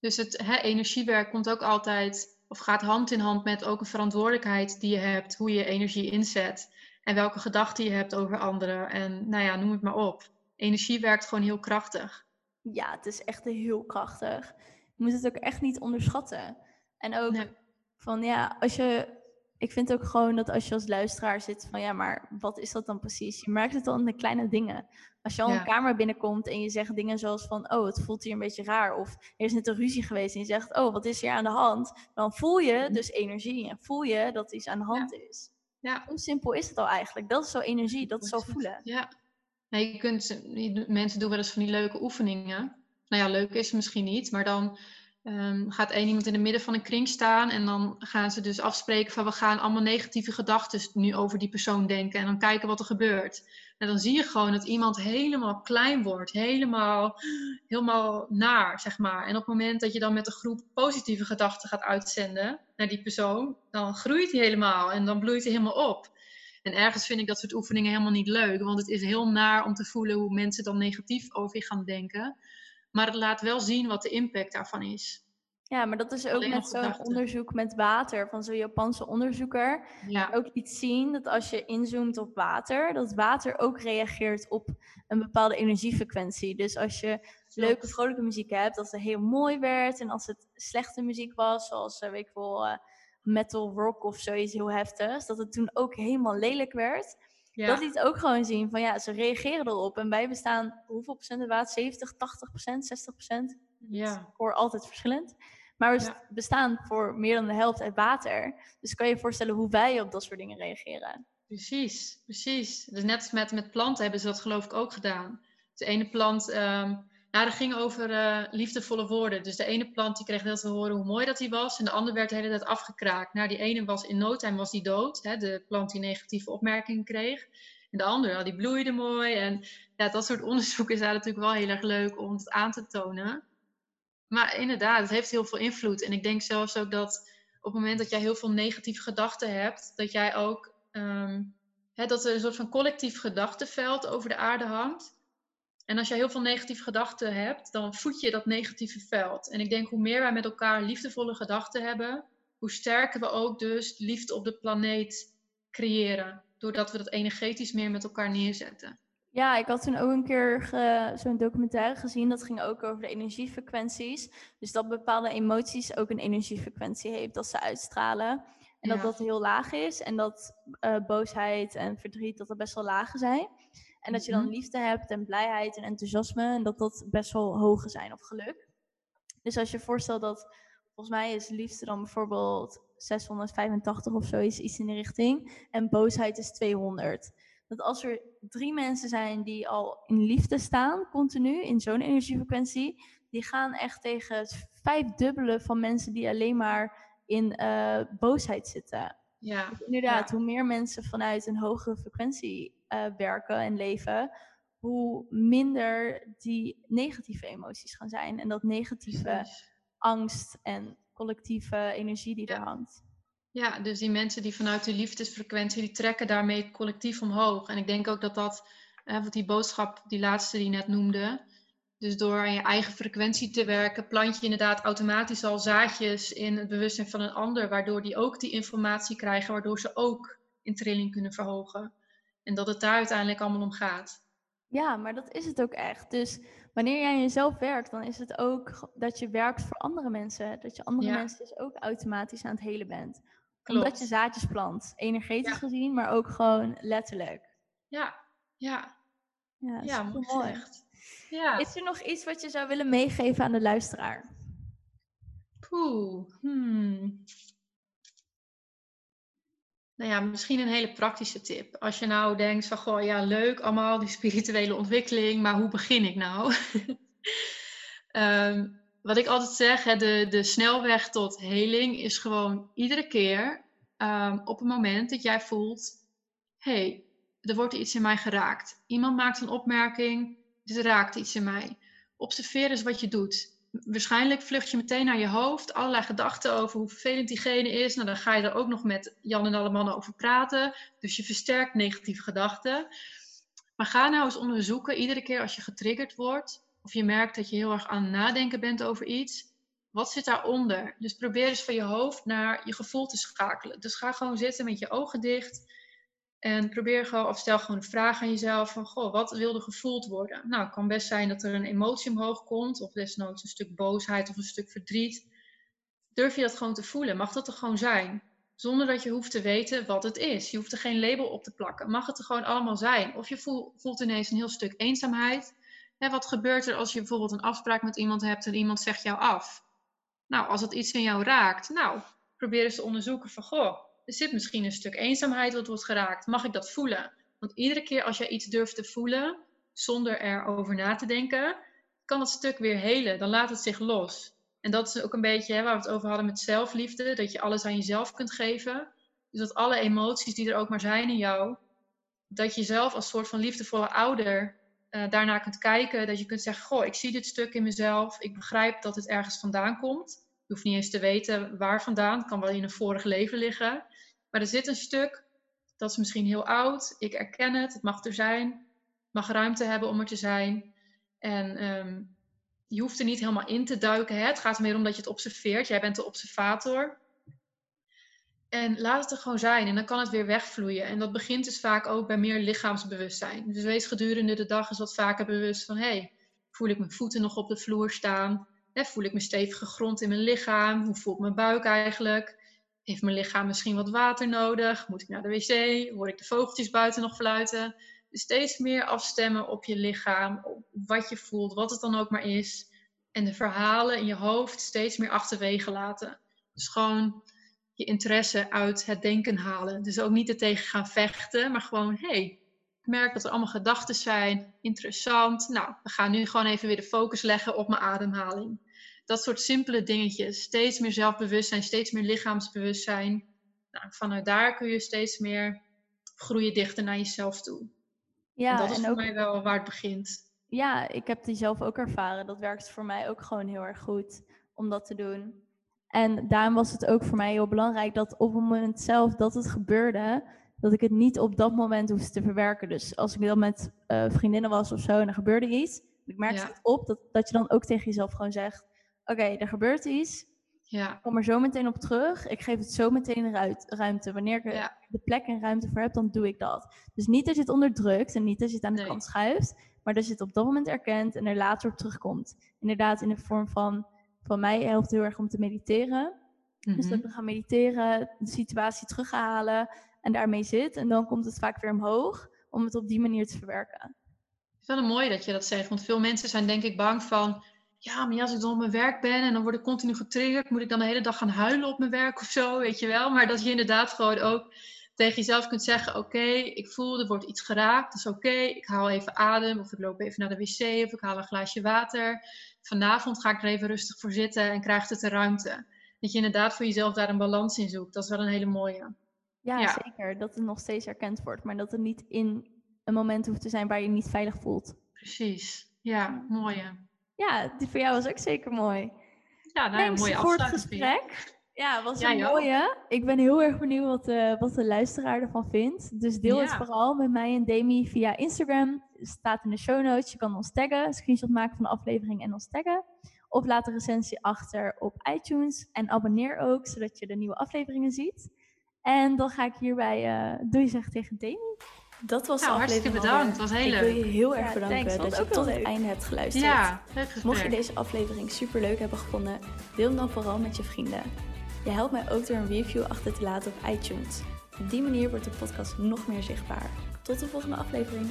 Dus het hè, energiewerk komt ook altijd, of gaat hand in hand met ook een verantwoordelijkheid die je hebt, hoe je energie inzet en welke gedachten je hebt over anderen. En nou ja, noem het maar op. Energie werkt gewoon heel krachtig. Ja, het is echt heel krachtig. Je moet het ook echt niet onderschatten. En ook van ja, als je ik vind ook gewoon dat als je als luisteraar zit van ja, maar wat is dat dan precies? Je merkt het al in de kleine dingen. Als je al een kamer binnenkomt en je zegt dingen zoals van oh, het voelt hier een beetje raar. Of er is net een ruzie geweest en je zegt oh, wat is hier aan de hand? Dan voel je mhm. dus energie en voel je dat iets aan de hand is. Ja. Hoe simpel is het al eigenlijk? Dat is zo energie, dat is zo voelen. Ja. Nee, je kunt, mensen doen wel eens van die leuke oefeningen. Nou ja, leuk is het misschien niet, maar dan Um, gaat één iemand in het midden van een kring staan en dan gaan ze dus afspreken van we gaan allemaal negatieve gedachten nu over die persoon denken en dan kijken wat er gebeurt. En dan zie je gewoon dat iemand helemaal klein wordt, helemaal, helemaal naar, zeg maar. En op het moment dat je dan met een groep positieve gedachten gaat uitzenden naar die persoon, dan groeit hij helemaal en dan bloeit hij helemaal op. En ergens vind ik dat soort oefeningen helemaal niet leuk, want het is heel naar om te voelen hoe mensen dan negatief over je gaan denken. Maar het laat wel zien wat de impact daarvan is. Ja, maar dat is ook net zo'n onderzoek met water van zo'n Japanse onderzoeker. Ja. Ook liet zien dat als je inzoomt op water, dat water ook reageert op een bepaalde energiefrequentie. Dus als je leuke, vrolijke muziek hebt, dat het heel mooi werd. En als het slechte muziek was, zoals, uh, weet ik wel, uh, metal rock of zoiets heel heftigs, dat het toen ook helemaal lelijk werd. Dat liet ook gewoon zien van ja, ze reageren erop. En wij bestaan, hoeveel procent het water? 70, 80 procent, 60 procent? Ja. Ik hoor altijd verschillend. Maar we bestaan voor meer dan de helft uit water. Dus kan je je voorstellen hoe wij op dat soort dingen reageren. Precies, precies. Dus net als met, met planten hebben ze dat geloof ik ook gedaan. De ene plant, um, nou dat ging over uh, liefdevolle woorden. Dus de ene plant die kreeg heel te horen hoe mooi dat hij was. En de andere werd de hele tijd afgekraakt. Nou die ene was in no was die dood. Hè, de plant die negatieve opmerkingen kreeg. En de andere, nou, die bloeide mooi. En ja, dat soort onderzoeken is daar natuurlijk wel heel erg leuk om het aan te tonen. Maar inderdaad, het heeft heel veel invloed. En ik denk zelfs ook dat op het moment dat jij heel veel negatieve gedachten hebt, dat jij ook ehm, dat er een soort van collectief gedachtenveld over de aarde hangt. En als jij heel veel negatieve gedachten hebt, dan voed je dat negatieve veld. En ik denk hoe meer wij met elkaar liefdevolle gedachten hebben, hoe sterker we ook dus liefde op de planeet creëren. Doordat we dat energetisch meer met elkaar neerzetten. Ja, ik had toen ook een keer zo'n documentaire gezien. Dat ging ook over de energiefrequenties. Dus dat bepaalde emoties ook een energiefrequentie heeft dat ze uitstralen. En dat dat heel laag is. En dat uh, boosheid en verdriet dat er best wel laag zijn. En dat je dan mhm. liefde hebt en blijheid en enthousiasme. En dat dat best wel hoge zijn of geluk. Dus als je voorstelt dat, volgens mij is liefde dan bijvoorbeeld 685 of zoiets, iets in de richting. En boosheid is 200 dat als er drie mensen zijn die al in liefde staan, continu, in zo'n energiefrequentie, die gaan echt tegen het vijfdubbele van mensen die alleen maar in uh, boosheid zitten. Ja. Dus inderdaad, hoe meer mensen vanuit een hogere frequentie uh, werken en leven, hoe minder die negatieve emoties gaan zijn. En dat negatieve Precies. angst en collectieve energie die er hangt. Ja, dus die mensen die vanuit die liefdesfrequentie, die trekken daarmee collectief omhoog. En ik denk ook dat dat, eh, wat die boodschap, die laatste die je net noemde, dus door aan je eigen frequentie te werken, plant je inderdaad automatisch al zaadjes in het bewustzijn van een ander, waardoor die ook die informatie krijgen, waardoor ze ook in trilling kunnen verhogen. En dat het daar uiteindelijk allemaal om gaat. Ja, maar dat is het ook echt. Dus wanneer jij jezelf werkt, dan is het ook dat je werkt voor andere mensen. Dat je andere mensen dus ook automatisch aan het helen bent. Klopt. Omdat je zaadjes plant, energetisch gezien, maar ook gewoon letterlijk. Ja, ja. Ja, ja mooi. Ja. Is er nog iets wat je zou willen meegeven aan de luisteraar? Poeh, hmm. Nou ja, misschien een hele praktische tip. Als je nou denkt van, goh, ja, leuk allemaal die spirituele ontwikkeling, maar hoe begin ik nou? um, wat ik altijd zeg, hè, de, de snelweg tot heling is gewoon iedere keer um, op het moment dat jij voelt, hey, er wordt iets in mij geraakt. Iemand maakt een opmerking, dit raakt iets in mij. Observeer eens wat je doet. Waarschijnlijk vlucht je meteen naar je hoofd, allerlei gedachten over hoe vervelend diegene is. Nou, dan ga je er ook nog met Jan en alle mannen over praten. Dus je versterkt negatieve gedachten. Maar ga nou eens onderzoeken, iedere keer als je getriggerd wordt, of je merkt dat je heel erg aan het nadenken bent over iets, wat zit daaronder? Dus probeer eens van je hoofd naar je gevoel te schakelen. Dus ga gewoon zitten met je ogen dicht en probeer gewoon, of stel gewoon een vraag aan jezelf van, goh, wat wil er gevoeld worden? Nou, het kan best zijn dat er een emotie omhoog komt, of desnoods een stuk boosheid of een stuk verdriet. Durf je dat gewoon te voelen? Mag dat er gewoon zijn? Zonder dat je hoeft te weten wat het is. Je hoeft er geen label op te plakken. Mag het er gewoon allemaal zijn? Of je voelt ineens een heel stuk eenzaamheid. Hè, wat gebeurt er als je bijvoorbeeld een afspraak met iemand hebt en iemand zegt jou af? Nou, als het iets in jou raakt, nou, probeer eens te onderzoeken van, goh, er zit misschien een stuk eenzaamheid wat wordt geraakt. Mag ik dat voelen? Want iedere keer als jij iets durft te voelen, zonder erover na te denken, kan dat stuk weer helen. Dan laat het zich los. En dat is ook een beetje hè, waar we het over hadden met zelfliefde, dat je alles aan jezelf kunt geven. Dus dat alle emoties die er ook maar zijn in jou, dat je zelf als soort van liefdevolle ouder uh, daarnaar kunt kijken. Dat je kunt zeggen, goh, ik zie dit stuk in mezelf. Ik begrijp dat het ergens vandaan komt. Je hoeft niet eens te weten waar vandaan. Het kan wel in een vorig leven liggen. Maar er zit een stuk, dat is misschien heel oud. Ik erken het, het mag er zijn. Mag ruimte hebben om er te zijn. En um, je hoeft er niet helemaal in te duiken. Hè? Het gaat meer om dat je het observeert. Jij bent de observator. En laat het er gewoon zijn en dan kan het weer wegvloeien. En dat begint dus vaak ook bij meer lichaamsbewustzijn. Dus wees gedurende de dag eens wat vaker bewust van: hey, voel ik mijn voeten nog op de vloer staan? Voel ik me stevige grond in mijn lichaam? Hoe voelt mijn buik eigenlijk? Heeft mijn lichaam misschien wat water nodig? Moet ik naar de wc? Hoor ik de vogeltjes buiten nog fluiten? Dus steeds meer afstemmen op je lichaam, op wat je voelt, wat het dan ook maar is. En de verhalen in je hoofd steeds meer achterwege laten. Dus gewoon je interesse uit het denken halen. Dus ook niet er tegen gaan vechten, maar gewoon, hé, hey, ik merk dat er allemaal gedachten zijn, interessant. Nou, we gaan nu gewoon even weer de focus leggen op mijn ademhaling. Dat soort simpele dingetjes. Steeds meer zelfbewustzijn, steeds meer lichaamsbewustzijn. Nou, vanuit daar kun je steeds meer groeien dichter naar jezelf toe. Ja, en dat is voor mij wel waar het begint. Ja, ik heb die zelf ook ervaren. Dat werkt voor mij ook gewoon heel erg goed om dat te doen. En daarom was het ook voor mij heel belangrijk dat op het moment zelf dat het gebeurde, dat ik het niet op dat moment hoefde te verwerken. Dus als ik dan met uh, vriendinnen was of zo en er gebeurde iets, ik merkte het op dat, dat je dan ook tegen jezelf gewoon zegt: Oké, er gebeurt iets. Ja. Ik kom er zo meteen op terug. Ik geef het zo meteen ruimte. Wanneer ik er de plek en ruimte voor heb, dan doe ik dat. Dus niet dat je het onderdrukt en niet dat je het aan de kant schuift, maar dat je het op dat moment erkent en er later op terugkomt. Inderdaad, in de vorm van van mij helpt heel erg om te mediteren. Dus dat mhm. we gaan mediteren, de situatie terughalen en daarmee zit. En dan komt het vaak weer omhoog om het op die manier te verwerken. Het is wel mooi dat je dat zegt, want veel mensen zijn denk ik bang van... Ja, maar als ik dan op mijn werk ben en dan word ik continu getriggerd, moet ik dan de hele dag gaan huilen op mijn werk of zo, weet je wel. Maar dat je inderdaad gewoon ook tegen jezelf kunt zeggen: Oké, ik voel er wordt iets geraakt, dat is oké. Ik haal even adem, of ik loop even naar de wc, of ik haal een glaasje water. Vanavond ga ik er even rustig voor zitten en krijgt het de ruimte. Dat je inderdaad voor jezelf daar een balans in zoekt. Dat is wel een hele mooie. Ja, ja, zeker. Dat het nog steeds erkend wordt, maar dat het niet in een moment hoeft te zijn waar je je niet veilig voelt. Precies. Ja, mooie. Ja, die voor jou was ook zeker mooi. Ja, nou, een mooie voor het gesprek. Ja, was een mooie. Ik ben heel erg benieuwd wat de, wat de luisteraar ervan vindt. Dus deel het vooral met mij en Demi via Instagram. Staat in de show notes. Je kan ons taggen, screenshot maken van de aflevering en ons taggen. Of laat een recensie achter op iTunes. En abonneer ook, zodat je de nieuwe afleveringen ziet. En dan ga ik hierbij uh, doei zeggen tegen Demi. Dat was nou, hartstikke bedankt. Het was heel leuk. Ik wil je heel erg bedanken dat je tot het einde hebt geluisterd. Ja, Mocht je deze aflevering super leuk hebben gevonden, deel hem dan vooral met je vrienden. Je helpt mij ook door een review achter te laten op iTunes. Op die manier wordt de podcast nog meer zichtbaar. Tot de volgende aflevering.